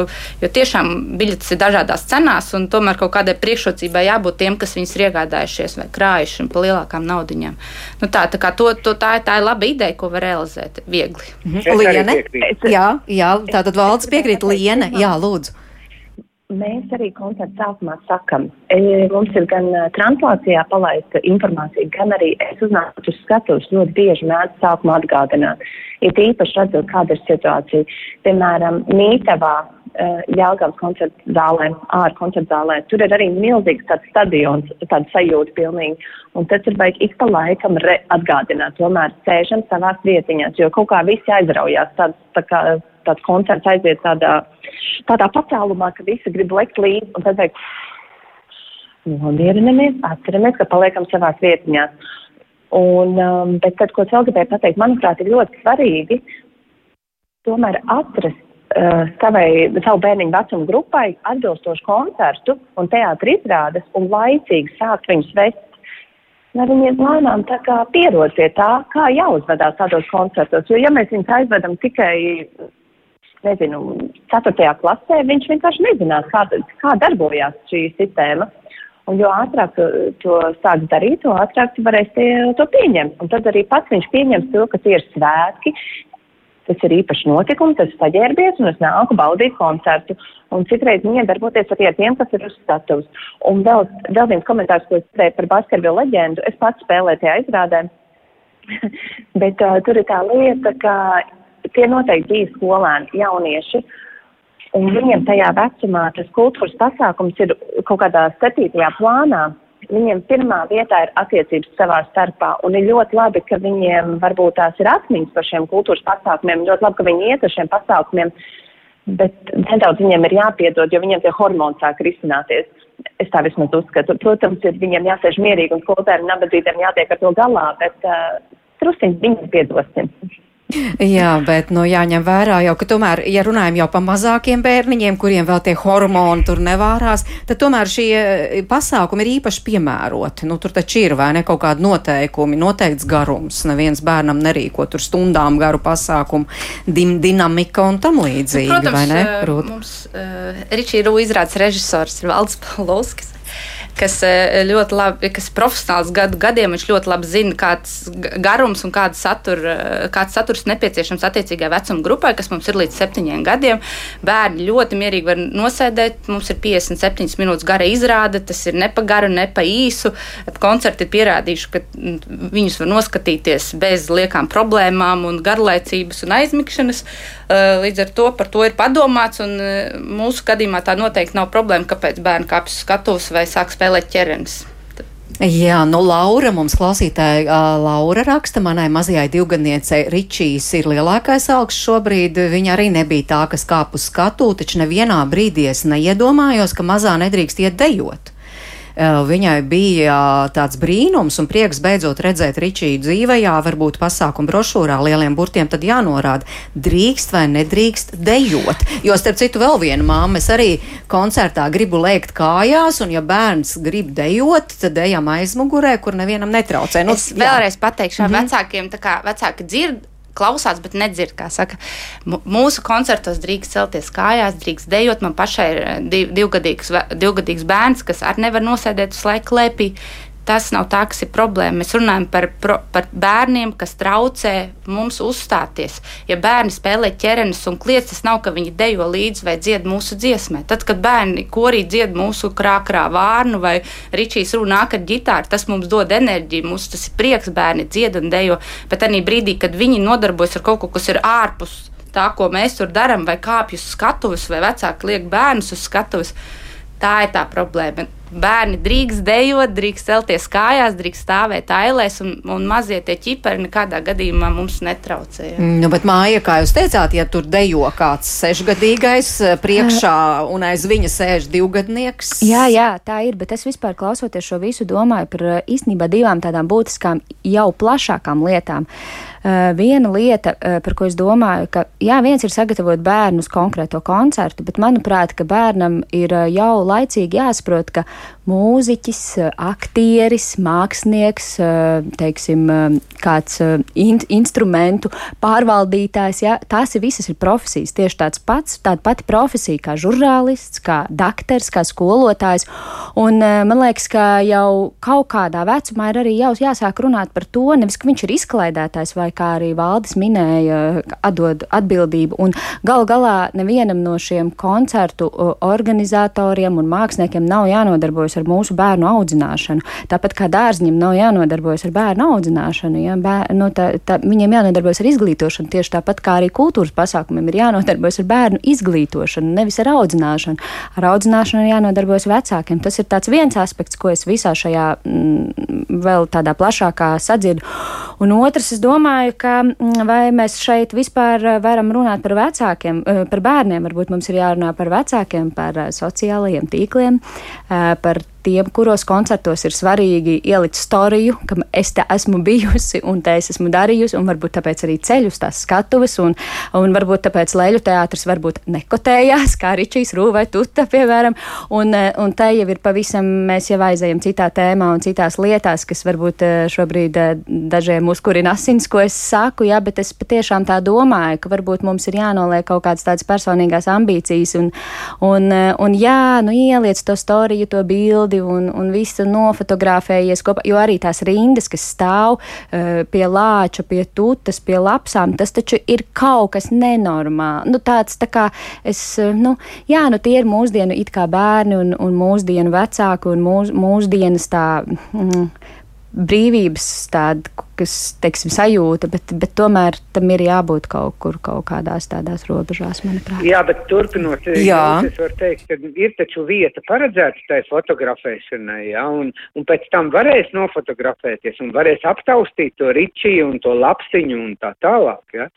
[SPEAKER 4] jo tiešām biļetes ir dažādās cenās, un tomēr kaut kādai priekšrocībai jābūt tiem, kas viņas ir iegādājušies vai krājuši un pa lielākām naudiņām. Nu, tā, tā, kā to, to, tā, tā ir laba ideja, ko var realizēt viegli.
[SPEAKER 5] Arī
[SPEAKER 3] Liene? Jā, jā, tātad valdes piekrīt Liene. Jā, lūdzu.
[SPEAKER 6] Mēs arī koncerta sākumā sakam, e, mums ir gan ā, translācijā palaista informācija, gan arī es uznāku uz skatuves ļoti bieži mēdz sākumā atgādināt. Ir īpaši redzot, kāda ir situācija. Piemēram, Mītavā, Jālgavas koncerta zālē, ārā koncerta zālē, tur ir arī milzīgs tāds stadions, tāda sajūta pilnīgi. Un tas ir vajag ik pa laikam re atgādināt, tomēr sēžam savās vietiņās, jo kaut kā visi aizraujās, tāds, tā kā, tāds koncerts aiziet tādā, tādā pacēlumā, ka visi grib lekt līdzi, un tad vajag nomierinamies, atceramies, ka paliekam savās vietiņās. Un, um, bet tad, ko es vēl gribēju pateikt, manuprāt, ir ļoti svarīgi tomēr atrast savai, savu bērniņu vecumu grupai atbilstošu koncertu un teātri izrādes un laicīgi sākt viņus vest. Lai viņi lēnām pierod pie tā, kā jāuzvedās tādos koncertos. Jo, ja mēs viņus aizvedam tikai, nezinu, 4. klasē, viņš vienkārši nezinās, kā, kā darbojās šī sistēma. Un jo ātrāk tu to sāks darīt, jo ātrāk tu varēsi tie- to pieņemt. Un tad arī pats viņš pieņems to, ka tie ir svētki, tas ir īpašs notikums, tas ir saģērbies un es nāku baudīt koncertu. Un citreiz miedarboties arī ar tiem, kas ir uz statujas. Un vēl, vēl viens komentārs, ko es teicu par Baskerville leģendu, es pats spēlēju tajā izrādē. Bet uh, tur ir tā lieta, ka tie noteikti bija skolēni, jaunieši. Un viņiem tajā vecumā tas kultūras pasākums ir kaut kādā septītajā plānā. Viņiem pirmā vietā ir attiecības savā starpā, un ir ļoti labi, ka viņiem varbūt tās ir atmiņas par šiem kultūras pasākumiem, ļoti labi, ka viņi iet uz šiem pasākumiem, bet nedaudz viņiem ir jāpiedod, jo viņiem tie hormoni sāk risināties. Es tā vismaz uzskatu. Protams, ir viņiem jāsēž mierīgi un skolotājiem nabadzītiem jātiek ar to galā, bet uh, trusiņi viņiem piedosim.
[SPEAKER 3] Jā, bet nu, jāņem vērā jau, ka tomēr, ja runājam jau par mazākiem bērniņiem, kuriem vēl tie hormoni tur nevārās, tad tomēr šie eh, pasākumi ir īpaši piemēroti. Nu, tur taču ir vai ne kaut kādi noteikumi, noteikts garums. Neviens bērnam nerīko tur stundām garu pasākumu, dim, dinamika un tam līdzīgi,
[SPEAKER 4] Protams,
[SPEAKER 3] vai ne?
[SPEAKER 4] eh,
[SPEAKER 3] Rūt?
[SPEAKER 4] mums uh, Ričija Rū izrādes režisors ir Valds Palovskis. Kas eh, ļoti labi, kas profesionāls gadu gadiem, viņš ļoti labi zina, kāds garums un kāds, satur, eh, kāds saturs nepieciešams attiecīgai vecuma grupai, kas mums ir līdz septiņiem gadiem. Bērni ļoti mierīgi var nosēdēt. Mums ir 57 minūtes gara izrāde, tas ir ne pa garu, ne pa īsu. Koncerti ir pierādījuši, ka viņus var noskatīties bez liekām problēmām un garlaicības un aizmigšanas. Eh, Līdz ar to par to ir padomāts, un mūsu gadījumā tā noteikti nav problēma, kāpēc bērni kāpjas uz skatuves vai sāk spēlēt ķermenis.
[SPEAKER 3] Jā, nu Laura mums klausītāja uh, Laura raksta, manai mazajai divgadniecei Ričijas ir lielākais augsts šobrīd. Viņa arī nebija tā, kas kāp uz skatu, taču nevienā brīdī es neiedomājos, ka mazā nedrīkst iet dejot. Uh, Viņai bija uh, tāds brīnums un prieks beidzot redzēt Ričiju dzīvē, varbūt pasākuma brošūrā lieliem burtiem tad jānorāda, drīkst vai nedrīkst dejot. Jo, starp citu, vēl viena māma, es arī koncertā gribu lēkt kājās, un ja bērns grib dejot, tad ejam aizmugurē, kur nevienam netraucē.
[SPEAKER 4] Nu, es vēlreiz pateikšu, mm -hmm. vecākiem, tā kā vecāki dzird. Klausās, bet nedzird, Mūsu koncertos drīkst celties kājās, drīkst dejot. Man pašai ir eh, div, divgadīgs, divgadīgs bērns, kas arī nevar nosēdēt uz laiku lēpī. Tas nav ir problēma. Mēs runājam par, pro, par bērniem, kas traucē mums uzstāties. Ja bērni spēlē ķerenes un kliedz, tas nav, ka viņi dejo līdzi vai dzied mūsu dziesmē. Tad, kad bērni korī dzied mūsu krākrā vārnu vai ričīs runā ar ģitāru, tas mums dod enerģiju, mums tas ir prieks, bērni dzied un dejo. Bet arī brīdī, kad viņi nodarbojas ar kaut ko, kas ir ārpus tā, ko mēs tur darām, vai kāpj uz skatuves, vai vecāki liek bērnus uz skatuves, tā ir tā problēma bērni drīkst dejot, drīkst celties kājās, drīkst stāvēt ailēs, un, un mazie tie ķipari nekādā gadījumā mums netraucē. Ja.
[SPEAKER 3] Nu, bet māja, kā jūs teicāt, ja tur dejo kāds sešgadīgais eh, priekšā un aiz viņa sēž divgadnieks.
[SPEAKER 8] Jā, jā, tā ir, bet es vispār klausoties šo visu domāju par eh, īstenībā divām tādām būtiskām, jau plašākām lietām. Uh, viena lieta, uh, par ko es domāju, ka jā, viens ir sagatavot bērnu uz konkrēto koncertu, bet manuprāt, ka bērnam ir uh, jau laicīgi jāsaprot, ka mūziķis, aktieris, mākslinieks, teiksim, kāds in instrumentu pārvaldītājs. Ja, tās ir visas ir profesijas. Tieši tāds pats, tāda pati profesija kā žurnālists, kā doktors, kā skolotājs. Un man liekas, ka jau kaut kādā vecumā ir arī jau jāsāk runāt par to, nevis ka viņš ir izklaidētājs vai kā arī Valdis minēja, atdod atbildību. Un gal galā nevienam no šiem koncertu organizatoriem un māksliniekiem nav jānodarbojas ar mūsu bērnu audzināšanu. Tāpat kā dārzņiem nav jānodarbojas ar bērnu audzināšanu, ja? Bēr, nu, tā, tā, viņiem jānodarbojas ar izglītošanu. Tieši tāpat kā arī kultūras pasākumiem ir jānodarbojas ar bērnu izglītošanu, nevis ar audzināšanu. Ar audzināšanu ir jānodarbojas vecākiem. Tas ir viens aspekts, ko es visā šajā mm, vēl tādā plašākā sadzirdu. Un otrs, es domāju, ka mm, vai mēs šeit vispār varam runāt par vecākiem, eh, par bērniem, varbūt mums ir jārunā par vecākiem, par eh, sociālajiem tīkliem, eh, par tiem, kuros koncertos ir svarīgi ielikt storiju, ka es te esmu bijusi un te es esmu darījusi, un varbūt tāpēc arī ceļus tās skatuves, un, un varbūt tāpēc Leļu teātris varbūt nekotējās, kā Ričijs Rūvai Tuta, piemēram, un, un te jau ir pavisam, mēs jau aizējam citā tēmā un citās lietās, kas varbūt eh, šobrīd eh, dažiem uzkurina asins, ko es saku, jā, bet es patiešām tā domāju, ka varbūt mums ir jānoliek kaut kādas tādas personīgās ambīcijas, un, un, eh, un jā, nu ieliec to storiju, to bildi, bildi un, un visu nofotografējies kopā, jo arī tās rindas, kas stāv uh, pie lāča, pie tutas, pie lapsām, tas taču ir kaut kas nenormāls. Nu, tāds tā kā es, uh, nu, jā, nu tie ir mūsdienu it kā bērni un, un mūsdienu vecāki un mūs, mūsdienas tā. Mm, brīvības tāda, kas, teiksim, sajūta, bet, bet tomēr tam ir jābūt kaut kur, kaut kādās tādās robežās, manuprāt.
[SPEAKER 5] Jā, bet turpinot, jā. es varu teikt, ka ir taču vieta paredzēta tai fotografēšanai, jā, un, un pēc tam varēs nofotografēties un varēs aptaustīt to ričiju un to lapsiņu un tā tālāk, jā.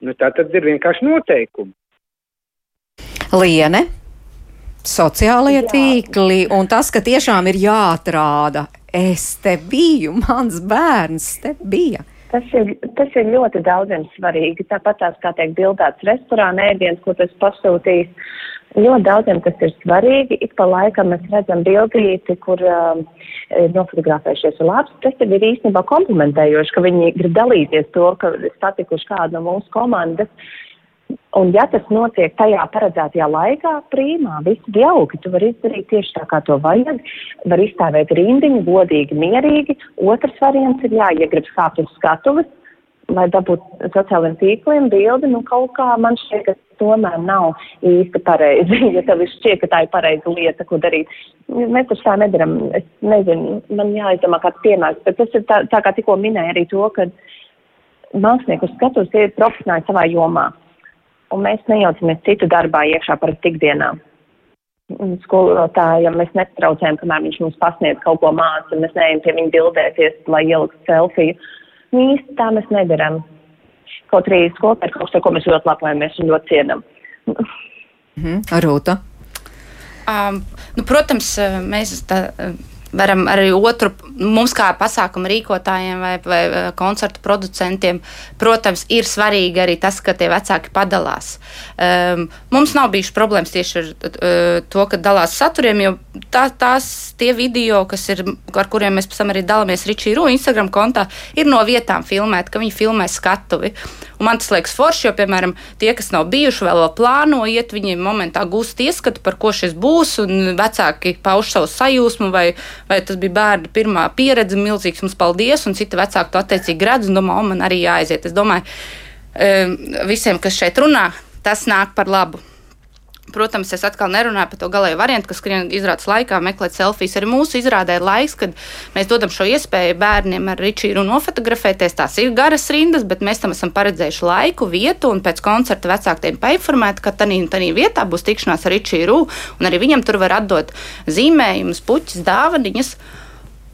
[SPEAKER 5] Nu, tā tad ir vienkārši noteikumi.
[SPEAKER 3] Liene, sociālie Jā. tīkli un tas, ka tiešām ir jāatrāda es te biju, mans bērns te bija.
[SPEAKER 6] Tas ir, tas ir ļoti daudziem svarīgi. Tāpat tās, kā teikt, bildēts restorāna ēdiens, ko tas pasūtīs. Ļoti daudziem tas ir svarīgi. Ik pa laikam mēs redzam bildīti, kur uh, nofotografējušies ar labs. Tas ir īstenībā komplementējoši, ka viņi grib dalīties to, ka satikuši kādu no mūsu komandas. Un, ja tas notiek tajā paredzētajā laikā, prīmā, viss ir jauki. Tu vari izdarīt tieši tā, kā to vajag. Var izstāvēt rindiņu, godīgi, mierīgi. Otrs variants ir, jā, ja grib skāpt uz skatuves, lai dabūtu sociālajiem tīkliem bildi, nu kaut kā man šķiet, ka tomēr nav īsti pareizi. ja tev šķiet, ka tā ir pareiza lieta, ko darīt. Mēs taču tā nedaram. Es nezinu, man jāizdomā kāds piemērs, bet tas ir tā, tā kā tikko minēja arī to, ka mākslinieki uz skatuves ir profesionāli savā jomā un mēs nejaucamies citu darbā iekšā par ikdienā. Skolotājiem mēs netraucējam, kamēr viņš mums pasniedz kaut ko māca, mēs neejam pie viņa bildēties, lai ieliktu selfiju. Nu, īsti tā mēs nedaram. Kaut arī skolotāji ir kaut kas, ko mēs ļoti lepojamies un ļoti cienam.
[SPEAKER 3] Mhm. Rūta.
[SPEAKER 4] Um, nu, protams, mēs tā, varam arī otru, mums kā pasākumu rīkotājiem vai, vai koncertu producentiem, protams, ir svarīgi arī tas, ka tie vecāki padalās. Um, mums nav bijušas problēmas tieši ar uh, to, ka dalās saturiem, jo tā, tās tie video, kas ir, ar kuriem mēs pēc tam arī dalāmies Ričī Rū Instagram kontā, ir no vietām filmēti, ka viņi filmē skatuvi. Un man tas liekas forši, jo, piemēram, tie, kas nav bijuši, vēl, vēl plāno iet, viņi momentā gūst ieskatu, par ko šis būs, un vecāki pauž savu sajūsmu, vai, vai tas bija bērna pirmā pieredze, milzīgs mums paldies, un citi vecāki to attiecīgi redz un domā, o, man arī jāaiziet. Es domāju, visiem, kas šeit runā, tas nāk par labu. Protams, es atkal nerunāju par to galējo variantu, kas skrien izrādes laikā, meklēt selfijas. Arī mūsu izrādē ir laiks, kad mēs dodam šo iespēju bērniem ar Ričīru nofotografēties. Tās ir garas rindas, bet mēs tam esam paredzējuši laiku, vietu un pēc koncerta vecākiem painformēt, ka tādā un tādā vietā būs tikšanās ar Ričīru, un arī viņam tur var atdot zīmējumus, puķis, dāvaniņas.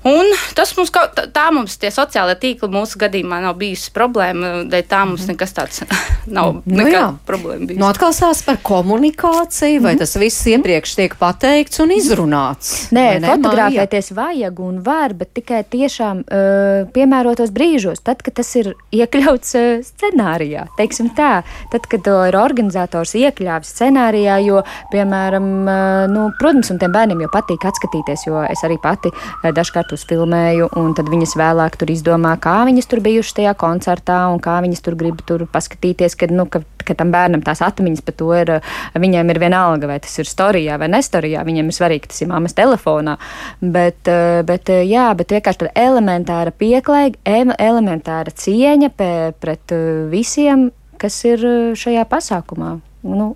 [SPEAKER 4] Un tas mums kaut tā mums tie sociālie tīkli mūsu gadījumā nav bijusi problēma, dēļ tā mums mhm. nekas tāds nav
[SPEAKER 3] nu, jā. problēma bijis. Nu, atkal sās par komunikāciju, vai mm -hmm. tas viss iepriekš tiek pateikts un izrunāts?
[SPEAKER 8] Nē, ne, fotografēties vajag un var, bet tikai tiešām uh, piemērotos brīžos, tad, kad tas ir iekļauts uh, scenārijā, teiksim tā, tad, kad uh, ir organizators iekļāvis scenārijā, jo, piemēram, uh, nu, protams, un tiem bērniem jau patīk atskatīties, jo es arī pati uh, dažkārt uzfilmēju, un tad viņas vēlāk tur izdomā, kā viņas tur bijušas tajā koncertā un kā viņas tur grib tur paskatīties, kad, nu, ka, ka tam bērnam tās atmiņas par to ir, viņiem ir vienalga, vai tas ir storijā vai nestorijā, viņiem ir svarīgi, tas ir mammas telefonā, bet, bet jā, bet vienkārši tāda elementāra pieklājīga, elementāra cieņa pret visiem, kas ir šajā pasākumā nu,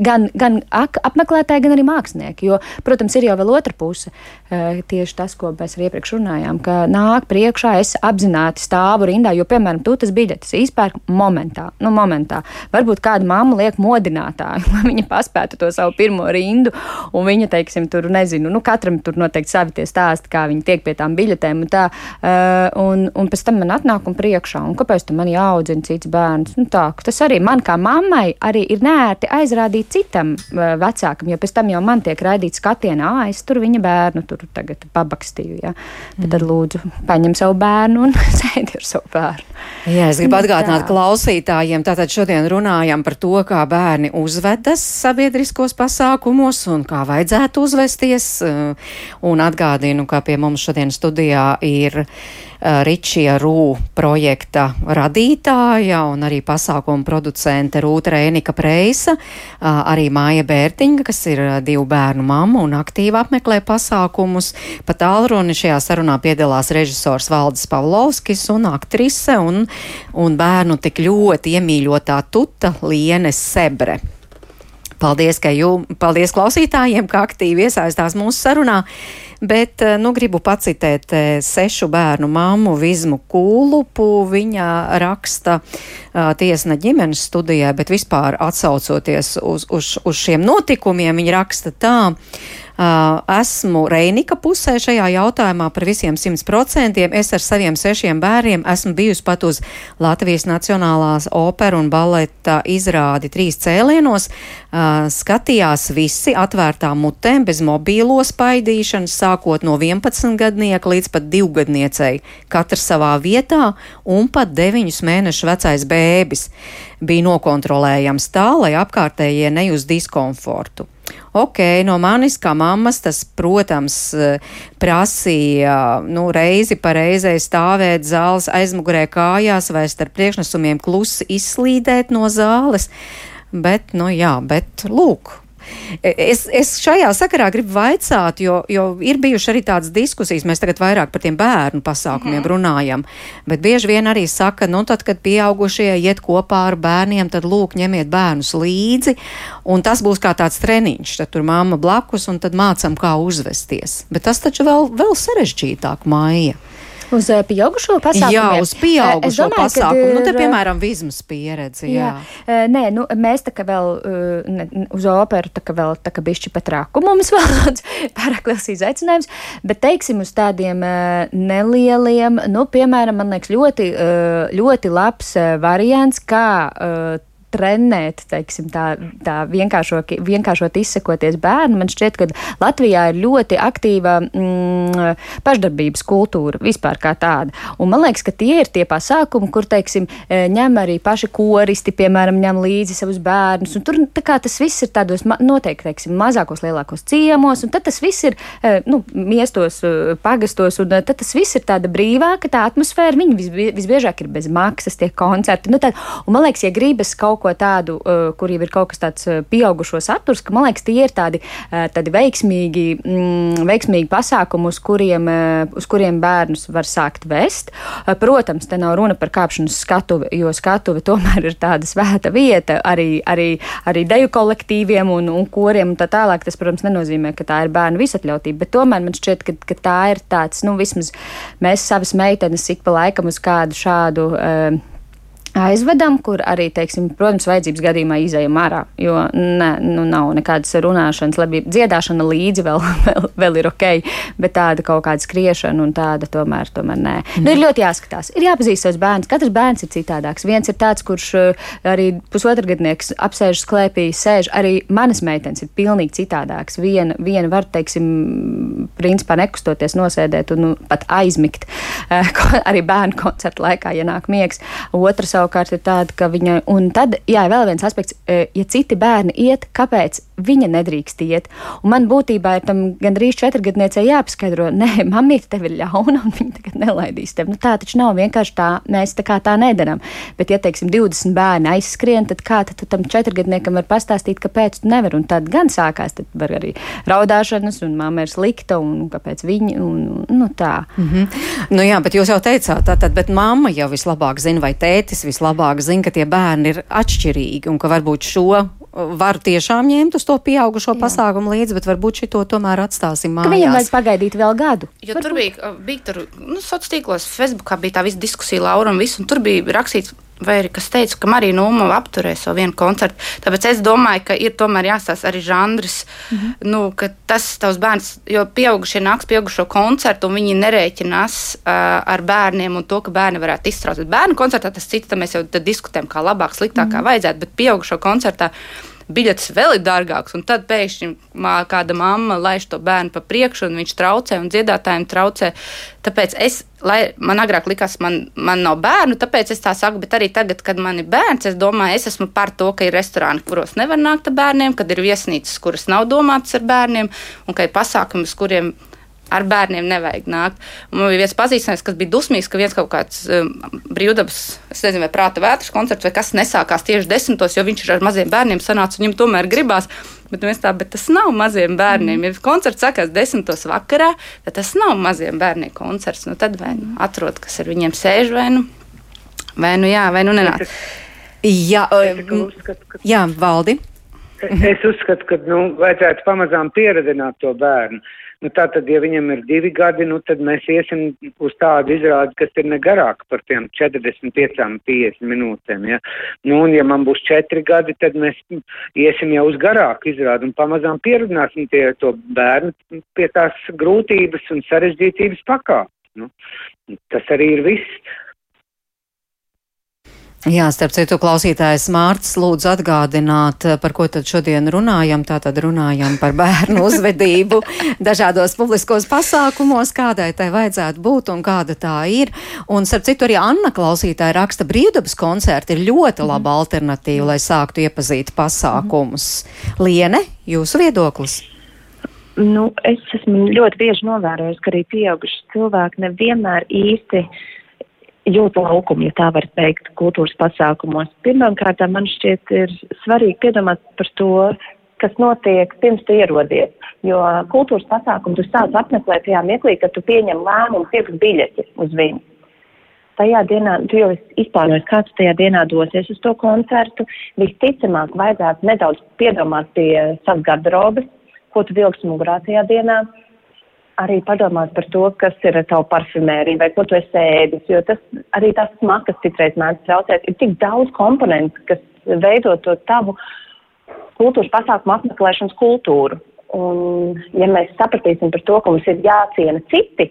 [SPEAKER 8] gan, gan apmeklētāji, gan arī mākslinieki. Jo, protams, ir jau vēl otra puse. Eh, tieši tas, ko mēs arī iepriekš runājām, ka nāk priekšā, es apzināti stāvu rindā, jo, piemēram, tu tas biļetes izpērk momentā. Nu, momentā. Varbūt kāda mamma liek modinātāju, lai viņa paspētu to savu pirmo rindu, un viņa, teiksim, tur nezinu, nu, katram tur noteikti savi tie stāsti, kā viņi tiek pie tām biļetēm un tā. Eh, un, un pēc tam man atnāk un priekšā, un kāpēc tam man jāaudzina cits bērns? Nu, tā, tas arī man kā mammai arī ir nē ērti aizrādīt citam vecākam, jo pēc tam jau man tiek raidīts skatienā, ah, es tur viņa bērnu tur tagad pabakstīju. Ja? Mm. Tad lūdzu, paņem savu bērnu un sēdi ar savu bērnu.
[SPEAKER 3] Jā, es gribu atgādināt Tā. klausītājiem, tātad šodien runājam par to, kā bērni uzvedas sabiedriskos pasākumos un kā vajadzētu uzvesties. Un atgādinu, ka pie mums šodien studijā ir Ričija Rū projekta radītāja un arī pasākuma producente Rūta Rēnika Preisa, eh, arī Māja Bērtiņa, kas ir eh, divu bērnu mamma un aktīvi apmeklē pasākumus. Pa tālruni šajā sarunā piedalās režisors Valdis Pavlovskis un aktrise un, un bērnu tik ļoti iemīļotā tuta Liene Sebre. Paldies, ka jūs, paldies klausītājiem, ka aktīvi iesaistās mūsu sarunā. Bet, eh, nu, gribu pacitēt eh, sešu bērnu mammu Vizmu Kūlupu. Viņa raksta uh, tiesna ģimenes studijā, bet vispār atsaucoties uz, uz, uz šiem notikumiem, viņa raksta tā. Uh, esmu Reinika pusē šajā jautājumā par visiem simt procentiem. Es ar saviem sešiem bērniem esmu bijusi pat uz Latvijas Nacionālās opera un baleta izrādi trīs cēlienos. Uh, skatījās visi atvērtām mutēm, bez mobīlo spaidīšanas, sākot no 11 gadnieka līdz pat divgadniecei, katrs savā vietā, un pat 9 mēnešu vecais bēbis bija nokontrolējams tā, lai apkārtējie nejust diskomfortu. Ok, no manis kā mammas tas, protams, prasīja nu, reizi pa reizei stāvēt zāles aizmugurē kājās vai starp priekšnesumiem klusi izslīdēt no zāles. Bet, nu jā, bet lūk, Es, es šajā sakarā gribu vaicāt, jo, jo ir bijušas arī tādas diskusijas, mēs tagad vairāk par tiem bērnu pasākumiem mm -hmm. runājam, bet bieži vien arī saka, nu tad, kad pieaugušie iet kopā ar bērniem, tad lūk, ņemiet bērnus līdzi, un tas būs kā tāds treniņš, tad tur mamma blakus, un tad mācam, kā uzvesties. Bet tas taču vēl, vēl sarežģītāk māja.
[SPEAKER 8] Uz uh, pieaugušo pasākumu?
[SPEAKER 3] Jā, uz pieaugušo domāju, pasākumu. Nu, te, piemēram, vizmas pieredze. Jā. jā.
[SPEAKER 8] Nē, nu, mēs tā kā vēl ne, uz operu tā kā vēl tā kā bišķi pat rāku mums vēl pārāk liels izaicinājums, bet teiksim uz tādiem nelieliem, nu, piemēram, man liekas ļoti, ļoti labs variants, kā trenēt, teiksim, tā, tā vienkāršo, vienkāršot izsakoties bērnu. Man šķiet, ka Latvijā ir ļoti aktīva mm, pašdarbības kultūra vispār kā tāda. Un man liekas, ka tie ir tie pasākumi, kur, teiksim, e, ņem arī paši koristi, piemēram, ņem līdzi savus bērnus. Un tur kā, tas viss ir tādos noteikti, teiksim, mazākos, lielākos ciemos, un tad tas viss ir, e, nu, miestos, e, pagastos, un tad tas viss ir tāda brīvāka, tā atmosfēra. Viņi visbiežāk ir bez maksas, tie koncerti. Nu, tā, un man liekas, ja gribas kaut kaut ko tādu, uh, kur jau ir kaut kas tāds uh, pieaugušo saturs, ka man liekas, tie ir tādi, uh, tādi veiksmīgi, mm, veiksmīgi pasākumi, uz kuriem, uz kuriem bērnus var sākt vest. Protams, te nav runa par kāpšanu skatuvi, jo skatuve tomēr ir tāda svēta vieta arī, arī, arī deju kolektīviem un, un koriem un tā tālāk. Tas, protams, nenozīmē, ka tā ir bērnu visatļautība, bet tomēr man šķiet, ka, ka tā ir tāds, nu, vismaz mēs savas meitenes ik pa laikam uz kādu šādu. Uh, aizvedam, kur arī, teiksim, protams, vajadzības gadījumā izējam ārā, jo ne, nu, nav nekādas runāšanas, labi, dziedāšana līdzi vēl, vēl, vēl ir ok, bet tāda kaut kāda skriešana un tāda tomēr, tomēr nē. Mm. Nu, ir ļoti jāskatās, ir jāpazīst savus bērnus, katrs bērns ir citādāks. Viens ir tāds, kurš eh, arī pusotrgadnieks apsēžas klēpī, sēž, arī manas meitenes ir pilnīgi citādāks. Viena, viena var, teiksim, principā nekustoties nosēdēt un nu, pat aizmigt eh, arī bērnu koncertu laikā, ja nāk miegs. Otra savukārt ir tāda, ka viņa, un tad, jā, vēl viens aspekts, e, ja citi bērni iet, kāpēc viņa nedrīkst iet? Un man būtībā ir tam gandrīz četrgadniecei jāpaskaidro, nē, mamīte tev ir ļauna un viņa tagad nelaidīs tevi. Nu, tā taču nav vienkārši tā, mēs tā kā tā nedaram. Bet, ja, teiksim, 20 bērni aizskrien, tad kā tad tam četrgadniekam var pastāstīt, kāpēc tu nevari? Un tad gan sākās, tad var arī raudāšanas, un mamma ir slikta, un kāpēc viņa, un, nu tā.
[SPEAKER 3] Mm -hmm. Nu jā, bet jūs jau teicāt, tātad, bet mamma jau vislabāk zina, vai tētis vislabāk zina, ka tie bērni ir atšķirīgi un ka varbūt šo var tiešām ņemt uz to pieaugušo Jā. pasākumu līdzi, bet varbūt šito tomēr atstāsim mājās.
[SPEAKER 8] Viņam vajag pagaidīt vēl gadu.
[SPEAKER 4] Jo varbūt. tur bija, bija tur, nu, sociālos tīklos, Facebookā bija tā visa diskusija Laura un viss, un tur bija rakstīts vai arī kas teica, ka Marija Nūma apturēja savu vienu koncertu. Tāpēc es domāju, ka ir tomēr jāstāsta arī žanrs, mm -hmm. nu, ka tas tavs bērns, jo pieaugušie nāks pieaugušo koncertu un viņi nerēķinās uh, ar bērniem un to, ka bērni varētu izstrādāt. Bērnu koncertā tas cits, tad mēs jau diskutējam, kā labāk, sliktāk, mm -hmm. kā vajadzētu, bet pieaugušo koncertā biļetes vēl ir dārgāks. Un tad pēkšņi mā, kāda mamma laiž to bērnu pa priekšu, un viņš traucē, un dziedātājiem traucē. Tāpēc es, lai man agrāk likās, man, man nav bērnu, tāpēc es tā saku, bet arī tagad, kad man ir bērns, es domāju, es esmu par to, ka ir restorāni, kuros nevar nākt ar bērniem, kad ir viesnīcas, kuras nav domātas ar bērniem, un ka ir pasākumi, uz kuriem ar bērniem nevajag nākt. Un man bija viens pazīstams, kas bija dusmīgs, ka viens kaut kāds um, brīvdabas, es nezinu, vai prāta vētras koncerts vai kas nesākās tieši desmitos, jo viņš ir ar maziem bērniem sanācis, viņam tomēr gribās. Bet, tā, bet tas nav maziem bērniem. Ja koncerts sākās desmitos vakarā, tad tas nav maziem bērniem koncerts. Nu, tad vai nu atrod, kas ar viņiem sēž, vai nu, vai nu jā, vai nu nenāk.
[SPEAKER 3] Jā, ka... jā valdi.
[SPEAKER 5] Es uzskatu, ka nu, vajadzētu pamazām pieredzināt to bērnu. Nu, tātad, ja viņam ir divi gadi, nu, tad mēs iesim uz tādu izrādi, kas ir negarāka par tiem 45-50 minūtēm. Ja? Nu, un, ja man būs četri gadi, tad mēs iesim jau uz garāku izrādi un pamazām pierunāsim tie to bērnu pie tās grūtības un sarežģītības pakāpes. Nu, tas arī ir viss.
[SPEAKER 3] Jā, starp citu, klausītājs Mārts lūdzu atgādināt, eh, par ko tad šodien runājam. Tātad runājam par bērnu uzvedību dažādos publiskos pasākumos, kādai tai vajadzētu būt un kāda tā ir. Un starp citu, arī Anna klausītāja raksta brīvdabas koncerti ir ļoti laba mm. alternatīva, lai sāktu iepazīt pasākumus. Mm. Liene, jūsu viedoklis?
[SPEAKER 6] Nu, es esmu ļoti bieži novērojis, ka arī pieauguši cilvēki nevienmēr īsti uh, jūt laukumu, ja tā var teikt, kultūras pasākumos. Pirmkārt, man šķiet ir svarīgi piedomāt par to, kas notiek pirms tu ierodies. Jo kultūras pasākumu tu sāc apmeklēt tajā mirklī, kad tu pieņem lēmumu pirkt biļeti uz viņu. Tajā dienā, tu jau izplānojies, kāds tajā dienā dosies uz to koncertu. Visticamāk, vajadzētu nedaudz piedomāt pie savas garderobes, ko tu vilksi mugurā tajā dienā arī padomāt par to, kas ir tavu parfumērija vai ko tu esi ēdis, jo tas arī tas smakas citreiz mēdz traucēt. Ir tik daudz komponentu, kas veido to tavu kultūras pasākumu apmeklēšanas kultūru. Un, ja mēs sapratīsim par to, ka mums ir jāciena citi,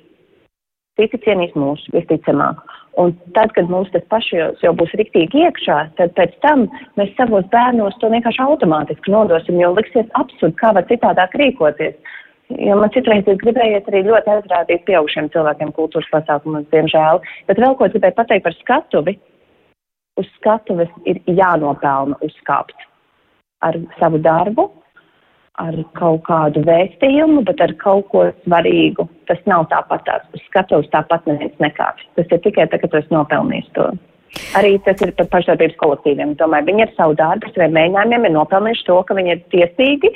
[SPEAKER 6] citi cienīs mūsu visticamāk. Un tad, kad mums tas pašos jau būs riktīgi iekšā, tad pēc tam mēs savos bērnos to vienkārši automātiski nodosim, jo liksies absurdi, kā var citādāk rīkoties. Jo man citreiz ir gribējies arī ļoti aizrādīt pieaugušiem cilvēkiem kultūras pasākumus, diemžēl. Bet vēl ko gribēju pateikt par skatuvi. Uz skatuves ir jānopelna uzkāpt ar savu darbu, ar kaut kādu vēstījumu, bet ar kaut ko svarīgu. Tas nav tāpat tās, uz skatuves tāpat neviens nekāps. Tas ir tikai tagad, kad tu esi nopelnījis to. Arī tas ir par pašdarbības kolektīviem. Domāju, viņi ar savu darbu, saviem mēģinājumiem ir nopelnījuši to, ka viņi ir tiesīgi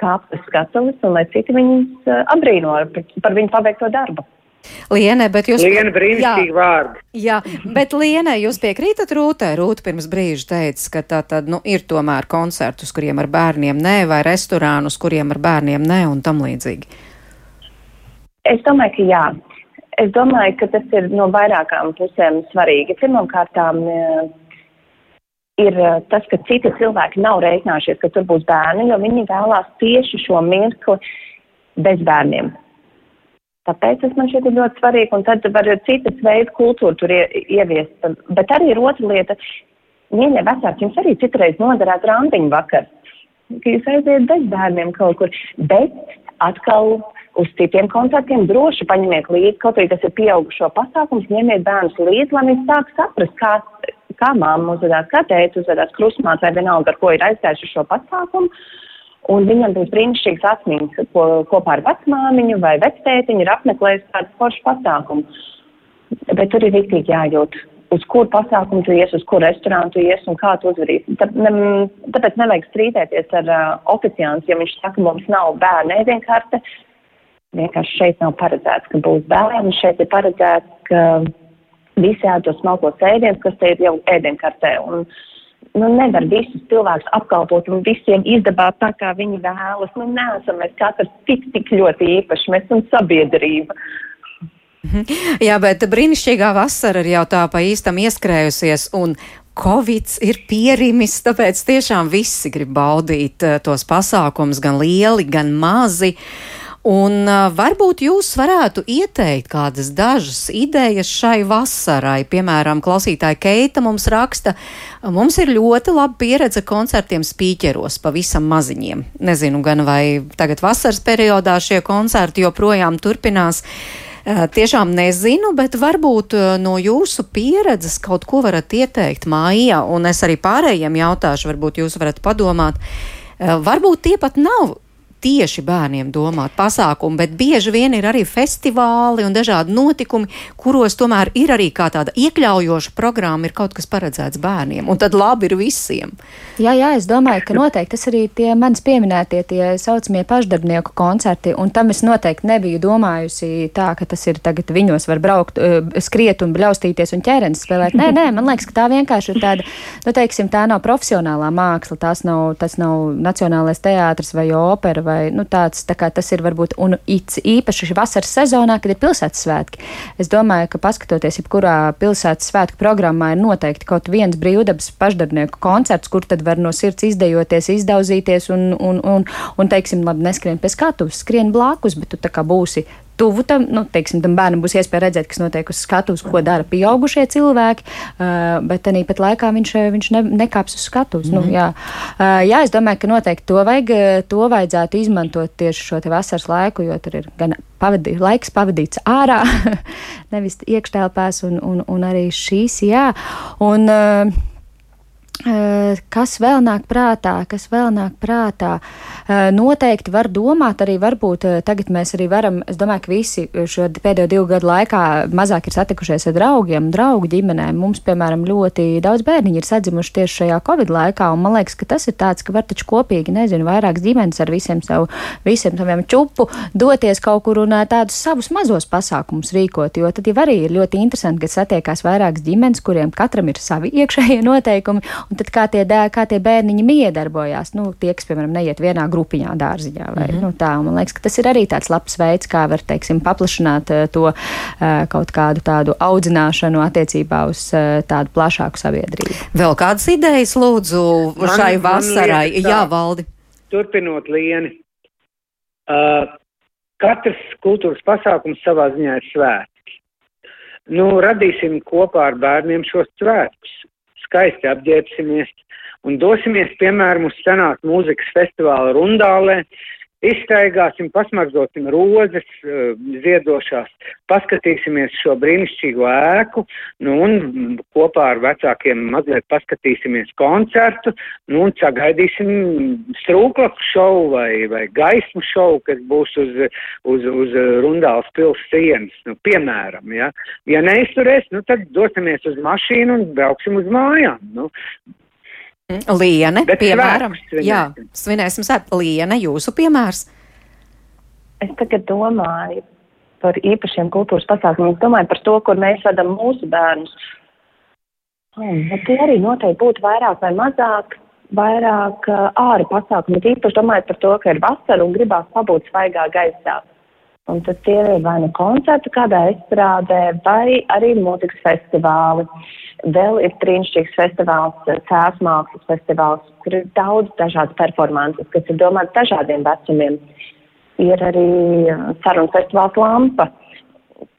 [SPEAKER 6] kāpt uz skatuves un lai citi viņus uh, apbrīno par, viņu paveikto darbu.
[SPEAKER 3] Liene, bet jūs.
[SPEAKER 5] Liene, brīnišķīgi vārdi.
[SPEAKER 3] Jā, bet Liene, jūs piekrītat Rūtē? Rūta pirms brīža teica, ka tā tad, nu, ir tomēr koncerti, uz kuriem ar bērniem nē, vai restorānu, uz kuriem ar bērniem nē, un tam līdzīgi.
[SPEAKER 6] Es domāju, ka jā. Es domāju, ka tas ir no vairākām pusēm svarīgi. Pirmkārt, ir tas, ka citi cilvēki nav reiķinājušies, ka tur būs bērni, jo viņi vēlās tieši šo mirkli bez bērniem. Tāpēc tas man šķiet ļoti svarīgi, un tad var citas veidu kultūru tur ie, ieviest. Bet arī ir otra lieta, mīļie vecāki, jums arī citreiz noderētu randiņu vakar, ka jūs aiziet bez bērniem kaut kur, bet atkal uz citiem koncertiem droši paņemiet līdzi, kaut arī tas ir pieaugušo pasākums, ņemiet bērnus līdzi, lai viņi sāk saprast, kā, kā māma uzvedās, kā tēta uzvedās krusmāt vai vienalga, ar ko ir aizgājuši šo pasākumu. Un viņam bija brīnišķīgs atmiņas, ko kopā ar vecmāmiņu vai vectētiņu ir apmeklējis tādu foršu pasākumu. Bet tur ir rīktīgi jājūt, uz kur pasākumu tu ies, uz kur restorānu tu ies un kā tu uzvarīsi. Tā, ne, tāpēc nevajag strīdēties ar uh, oficiāns, ja viņš saka, mums nav bērnu ēdienkarte. Vienkārši šeit nav paredzēts, ka būs bērni. Šeit ir paredzēts, ka visi ēdos smalkos ēdienus, kas te ir jau ēdienkartē. Un, nu, nevar visus cilvēkus apkalpot un visiem izdabāt tā, kā viņi vēlas. Nu, neesam mēs katrs tik, tik ļoti īpaši, mēs esam sabiedrība.
[SPEAKER 3] Mhm. Jā, bet brīnišķīgā vasara ir jau tā pa īstam ieskrējusies, un Covid ir pierimis, tāpēc tiešām visi grib baudīt uh, tos pasākumus, gan lieli, gan mazi. Uh, Un varbūt jūs varētu ieteikt kādas dažas idejas šai vasarai. Piemēram, klausītāja Keita mums raksta, mums ir ļoti laba pieredze koncertiem spīķeros, pavisam maziņiem. Nezinu gan vai tagad vasaras periodā šie koncerti joprojām turpinās. Tiešām nezinu, bet varbūt no jūsu pieredzes kaut ko varat ieteikt mājā, un es arī pārējiem jautāšu, varbūt jūs varat padomāt. Varbūt tie pat nav tieši bērniem domāt pasākumu, bet bieži vien ir arī festivāli un dažādi notikumi, kuros tomēr ir arī kā tāda iekļaujoša programma, ir kaut kas paredzēts bērniem, un tad labi ir visiem.
[SPEAKER 8] Jā, jā, es domāju, ka noteikti tas arī tie manis pieminētie tie saucamie pašdarbnieku koncerti, un tam es noteikti nebiju domājusi tā, ka tas ir tagad viņos var braukt, skriet un bļaustīties un ķērens spēlēt. Nē, nē, man liekas, ka tā vienkārši ir tāda, nu, teiksim, tā nav profesionālā māksla, tās nav, tas nav nacionālais teātris vai opera vai vai nu, tāds, tā kā tas ir varbūt un īpaši vasaras sezonā, kad ir pilsētas svētki. Es domāju, ka paskatoties, jebkurā pilsētas svētku programmā ir noteikti kaut viens brīvdabas pašdarbnieku koncerts, kur tad var no sirds izdejoties, izdauzīties un, un, un, un teiksim, labi, neskrien pie skatuves, skrien blakus, bet tu tā kā būsi tuvu tam, nu, teiksim, tam bērnam būs iespēja redzēt, kas notiek uz skatuves, ko dara pieaugušie cilvēki, bet arī pat laikā viņš, viņš ne, nekāps uz skatuves. Mm nu, mhm. jā. Jā, es domāju, ka noteikti to, vajag, to vajadzētu izmantot tieši šo vasaras laiku, jo tur ir gan pavadī, laiks pavadīts ārā, nevis iekštelpās, un, un, un arī šīs, jā. Un, uh, Kas vēl nāk prātā, kas vēl nāk prātā? Noteikti var domāt, arī varbūt tagad mēs arī varam, es domāju, ka visi šo pēdējo divu gadu laikā mazāk ir satikušies ar draugiem, draugu ģimenēm. Mums, piemēram, ļoti daudz bērniņu ir sadzimuši tieši šajā Covid laikā, un man liekas, ka tas ir tāds, ka var taču kopīgi, nezinu, vairākas ģimenes ar visiem savu, visiem saviem čupu doties kaut kur un tādus savus mazos pasākumus rīkot, jo tad jau arī ir ļoti interesanti, ka satiekās vairākas ģimenes, kuriem katram ir savi iekšējie noteikumi Un tad kā tie, dē, kā tie bērniņi miedarbojās, nu, tie, kas, piemēram, neiet vienā grupiņā dārziņā vai mm -hmm. nu, tā. Un man liekas, ka tas ir arī tāds labs veids, kā var, teiksim, paplašināt uh, to uh, kaut kādu tādu audzināšanu attiecībā uz uh, tādu plašāku sabiedrību.
[SPEAKER 3] Vēl kādas idejas lūdzu man, šai vasarai? Man Jā, Valdi.
[SPEAKER 5] Turpinot lieni. Uh, katrs kultūras pasākums savā ziņā ir svēts. Nu, radīsim kopā ar bērniem šos svētkus, skaisti apģērbsimies un dosimies, piemēram, uz senāt mūzikas festivāla Rundālē, Izstaigāsim, pasmaržosim rozes, eh, ziedošās, paskatīsimies šo brīnišķīgo ēku, nu un kopā ar vecākiem mazliet paskatīsimies koncertu, nu un sagaidīsim strūklaku šovu vai, vai gaismu šovu, kas būs uz, uz, uz Rundāls pils sienas, nu, piemēram, ja. Ja neizturēs, nu tad dosimies uz mašīnu un brauksim uz mājām, nu.
[SPEAKER 3] Liene,
[SPEAKER 5] Bet
[SPEAKER 3] piemēram,
[SPEAKER 5] svinēsim.
[SPEAKER 3] jā, svinēsim svētku. Liene, jūsu piemērs.
[SPEAKER 6] Es tagad domāju par īpašiem kultūras pasākumiem. Es domāju par to, kur mēs vedam mūsu bērnus. Bet tie arī noteikti būtu vairāk vai mazāk, vairāk uh, ārā pasākumi. Bet īpaši domājot par to, ka ir vasara un gribās pabūt svaigā gaisā. Un tad tie ir vai nu koncerti kādā izstrādē, vai arī mūzikas festivāli. Vēl ir brīnišķīgs festivāls, cēlus mākslas festivāls, kur ir daudz dažādas performances, kas ir domāts dažādiem vecumiem. Ir arī sarunu festivāls Lampa,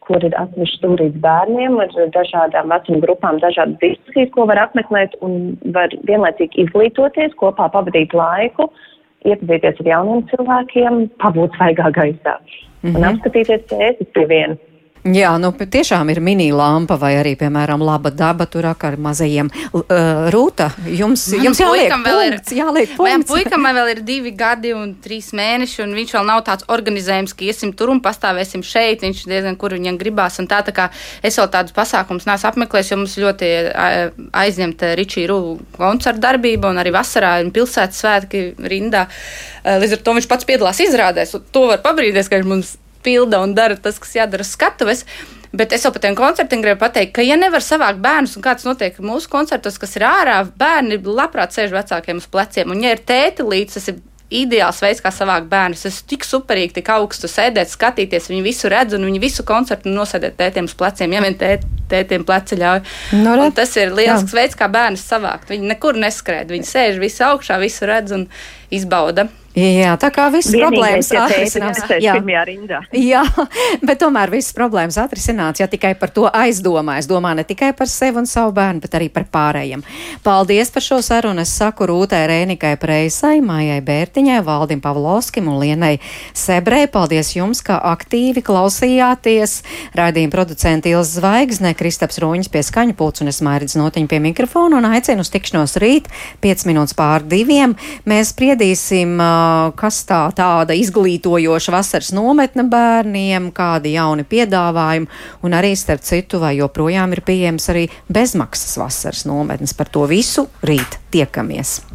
[SPEAKER 6] kur ir atsevišķi stūrīts bērniem ar dažādām vecuma grupām, dažādas diskusijas, ko var apmeklēt un var vienlaicīgi izglītoties, kopā pavadīt laiku, iepazīties ar jauniem cilvēkiem, pabūt svaigā gaisā mm -hmm. un apskatīties cēsis pie viena.
[SPEAKER 3] Jā, nu tiešām ir mini lampa vai arī, piemēram, laba daba tur ar mazajiem. Uh, Rūta, jums,
[SPEAKER 4] Manam
[SPEAKER 3] jums jāliek
[SPEAKER 4] vēl ir-
[SPEAKER 3] punkts, jāliek punkts.
[SPEAKER 4] puikam vēl ir divi gadi un trīs mēneši, un viņš vēl nav tāds organizējums, ka iesim tur un pastāvēsim šeit. Viņš diezgan kur viņam gribās. Un tā, tā kā es vēl tādus pasākumus neesmu apmeklējis, jo mums ļoti aizņemta Ričija Rūla koncerta darbība, un arī vasarā ir pilsētas svētki rindā. Līdz ar to viņš pats piedalās izrādēs, to var pabrīdēs, ka viņš mums pilda un dara tas, kas jādara skatuves. Bet es jau par tiem koncertiem gribu pateikt, ka, ja nevar savākt bērnus, un kāds notiek mūsu koncertos, kas ir ārā, bērni labprāt sēž vecākiem uz pleciem. Un, ja ir tēti līdzi, tas ir ideāls veids, kā savākt bērnus. Ir tik superīgi, tik augstu sēdēt, skatīties. Viņi visu redz, un viņi visu koncertu nosēdēt tētiem uz pleciem, ja vien tēt, tētiem pleci ļauj.
[SPEAKER 3] Nu,
[SPEAKER 4] Un tas ir lielisks veids, kā bērnus savākt. Viņi nekur neskrēja. Viņi sēž visi augšā, visu redz un izbauda.
[SPEAKER 3] Jā, tā kā visas problēmas
[SPEAKER 6] ja nesēž
[SPEAKER 3] Jā. Jā, bet tomēr visas problēmas atrisināts, ja tikai par to aizdomā. Es domāju ne tikai par sevi un savu bērnu, bet arī par pārējiem. Paldies par šo sarunu. Es saku Rūtai Rēnikai Preisai, Mājai Bērtiņai, Valdim Pavlovskim un Lienai Sebrei. Paldies jums, ka aktīvi klausījāties. Raidījuma producenti Ilza Zvaigzne, Kristaps Roņš pie skaņu pults un es mairidz notiņu pie mikrofona un aicinu uz tikšanos rīt 5 minūtes pār diviem. Mēs spriedīsim, ā, kas tā tāda izglītojoša vasaras nometne bērniem, kādi jauni piedāvājumi un arī starp citu, vai joprojām ir pieejams arī bezmaksas vasaras nometnes. Par to visu rīt tiekamies.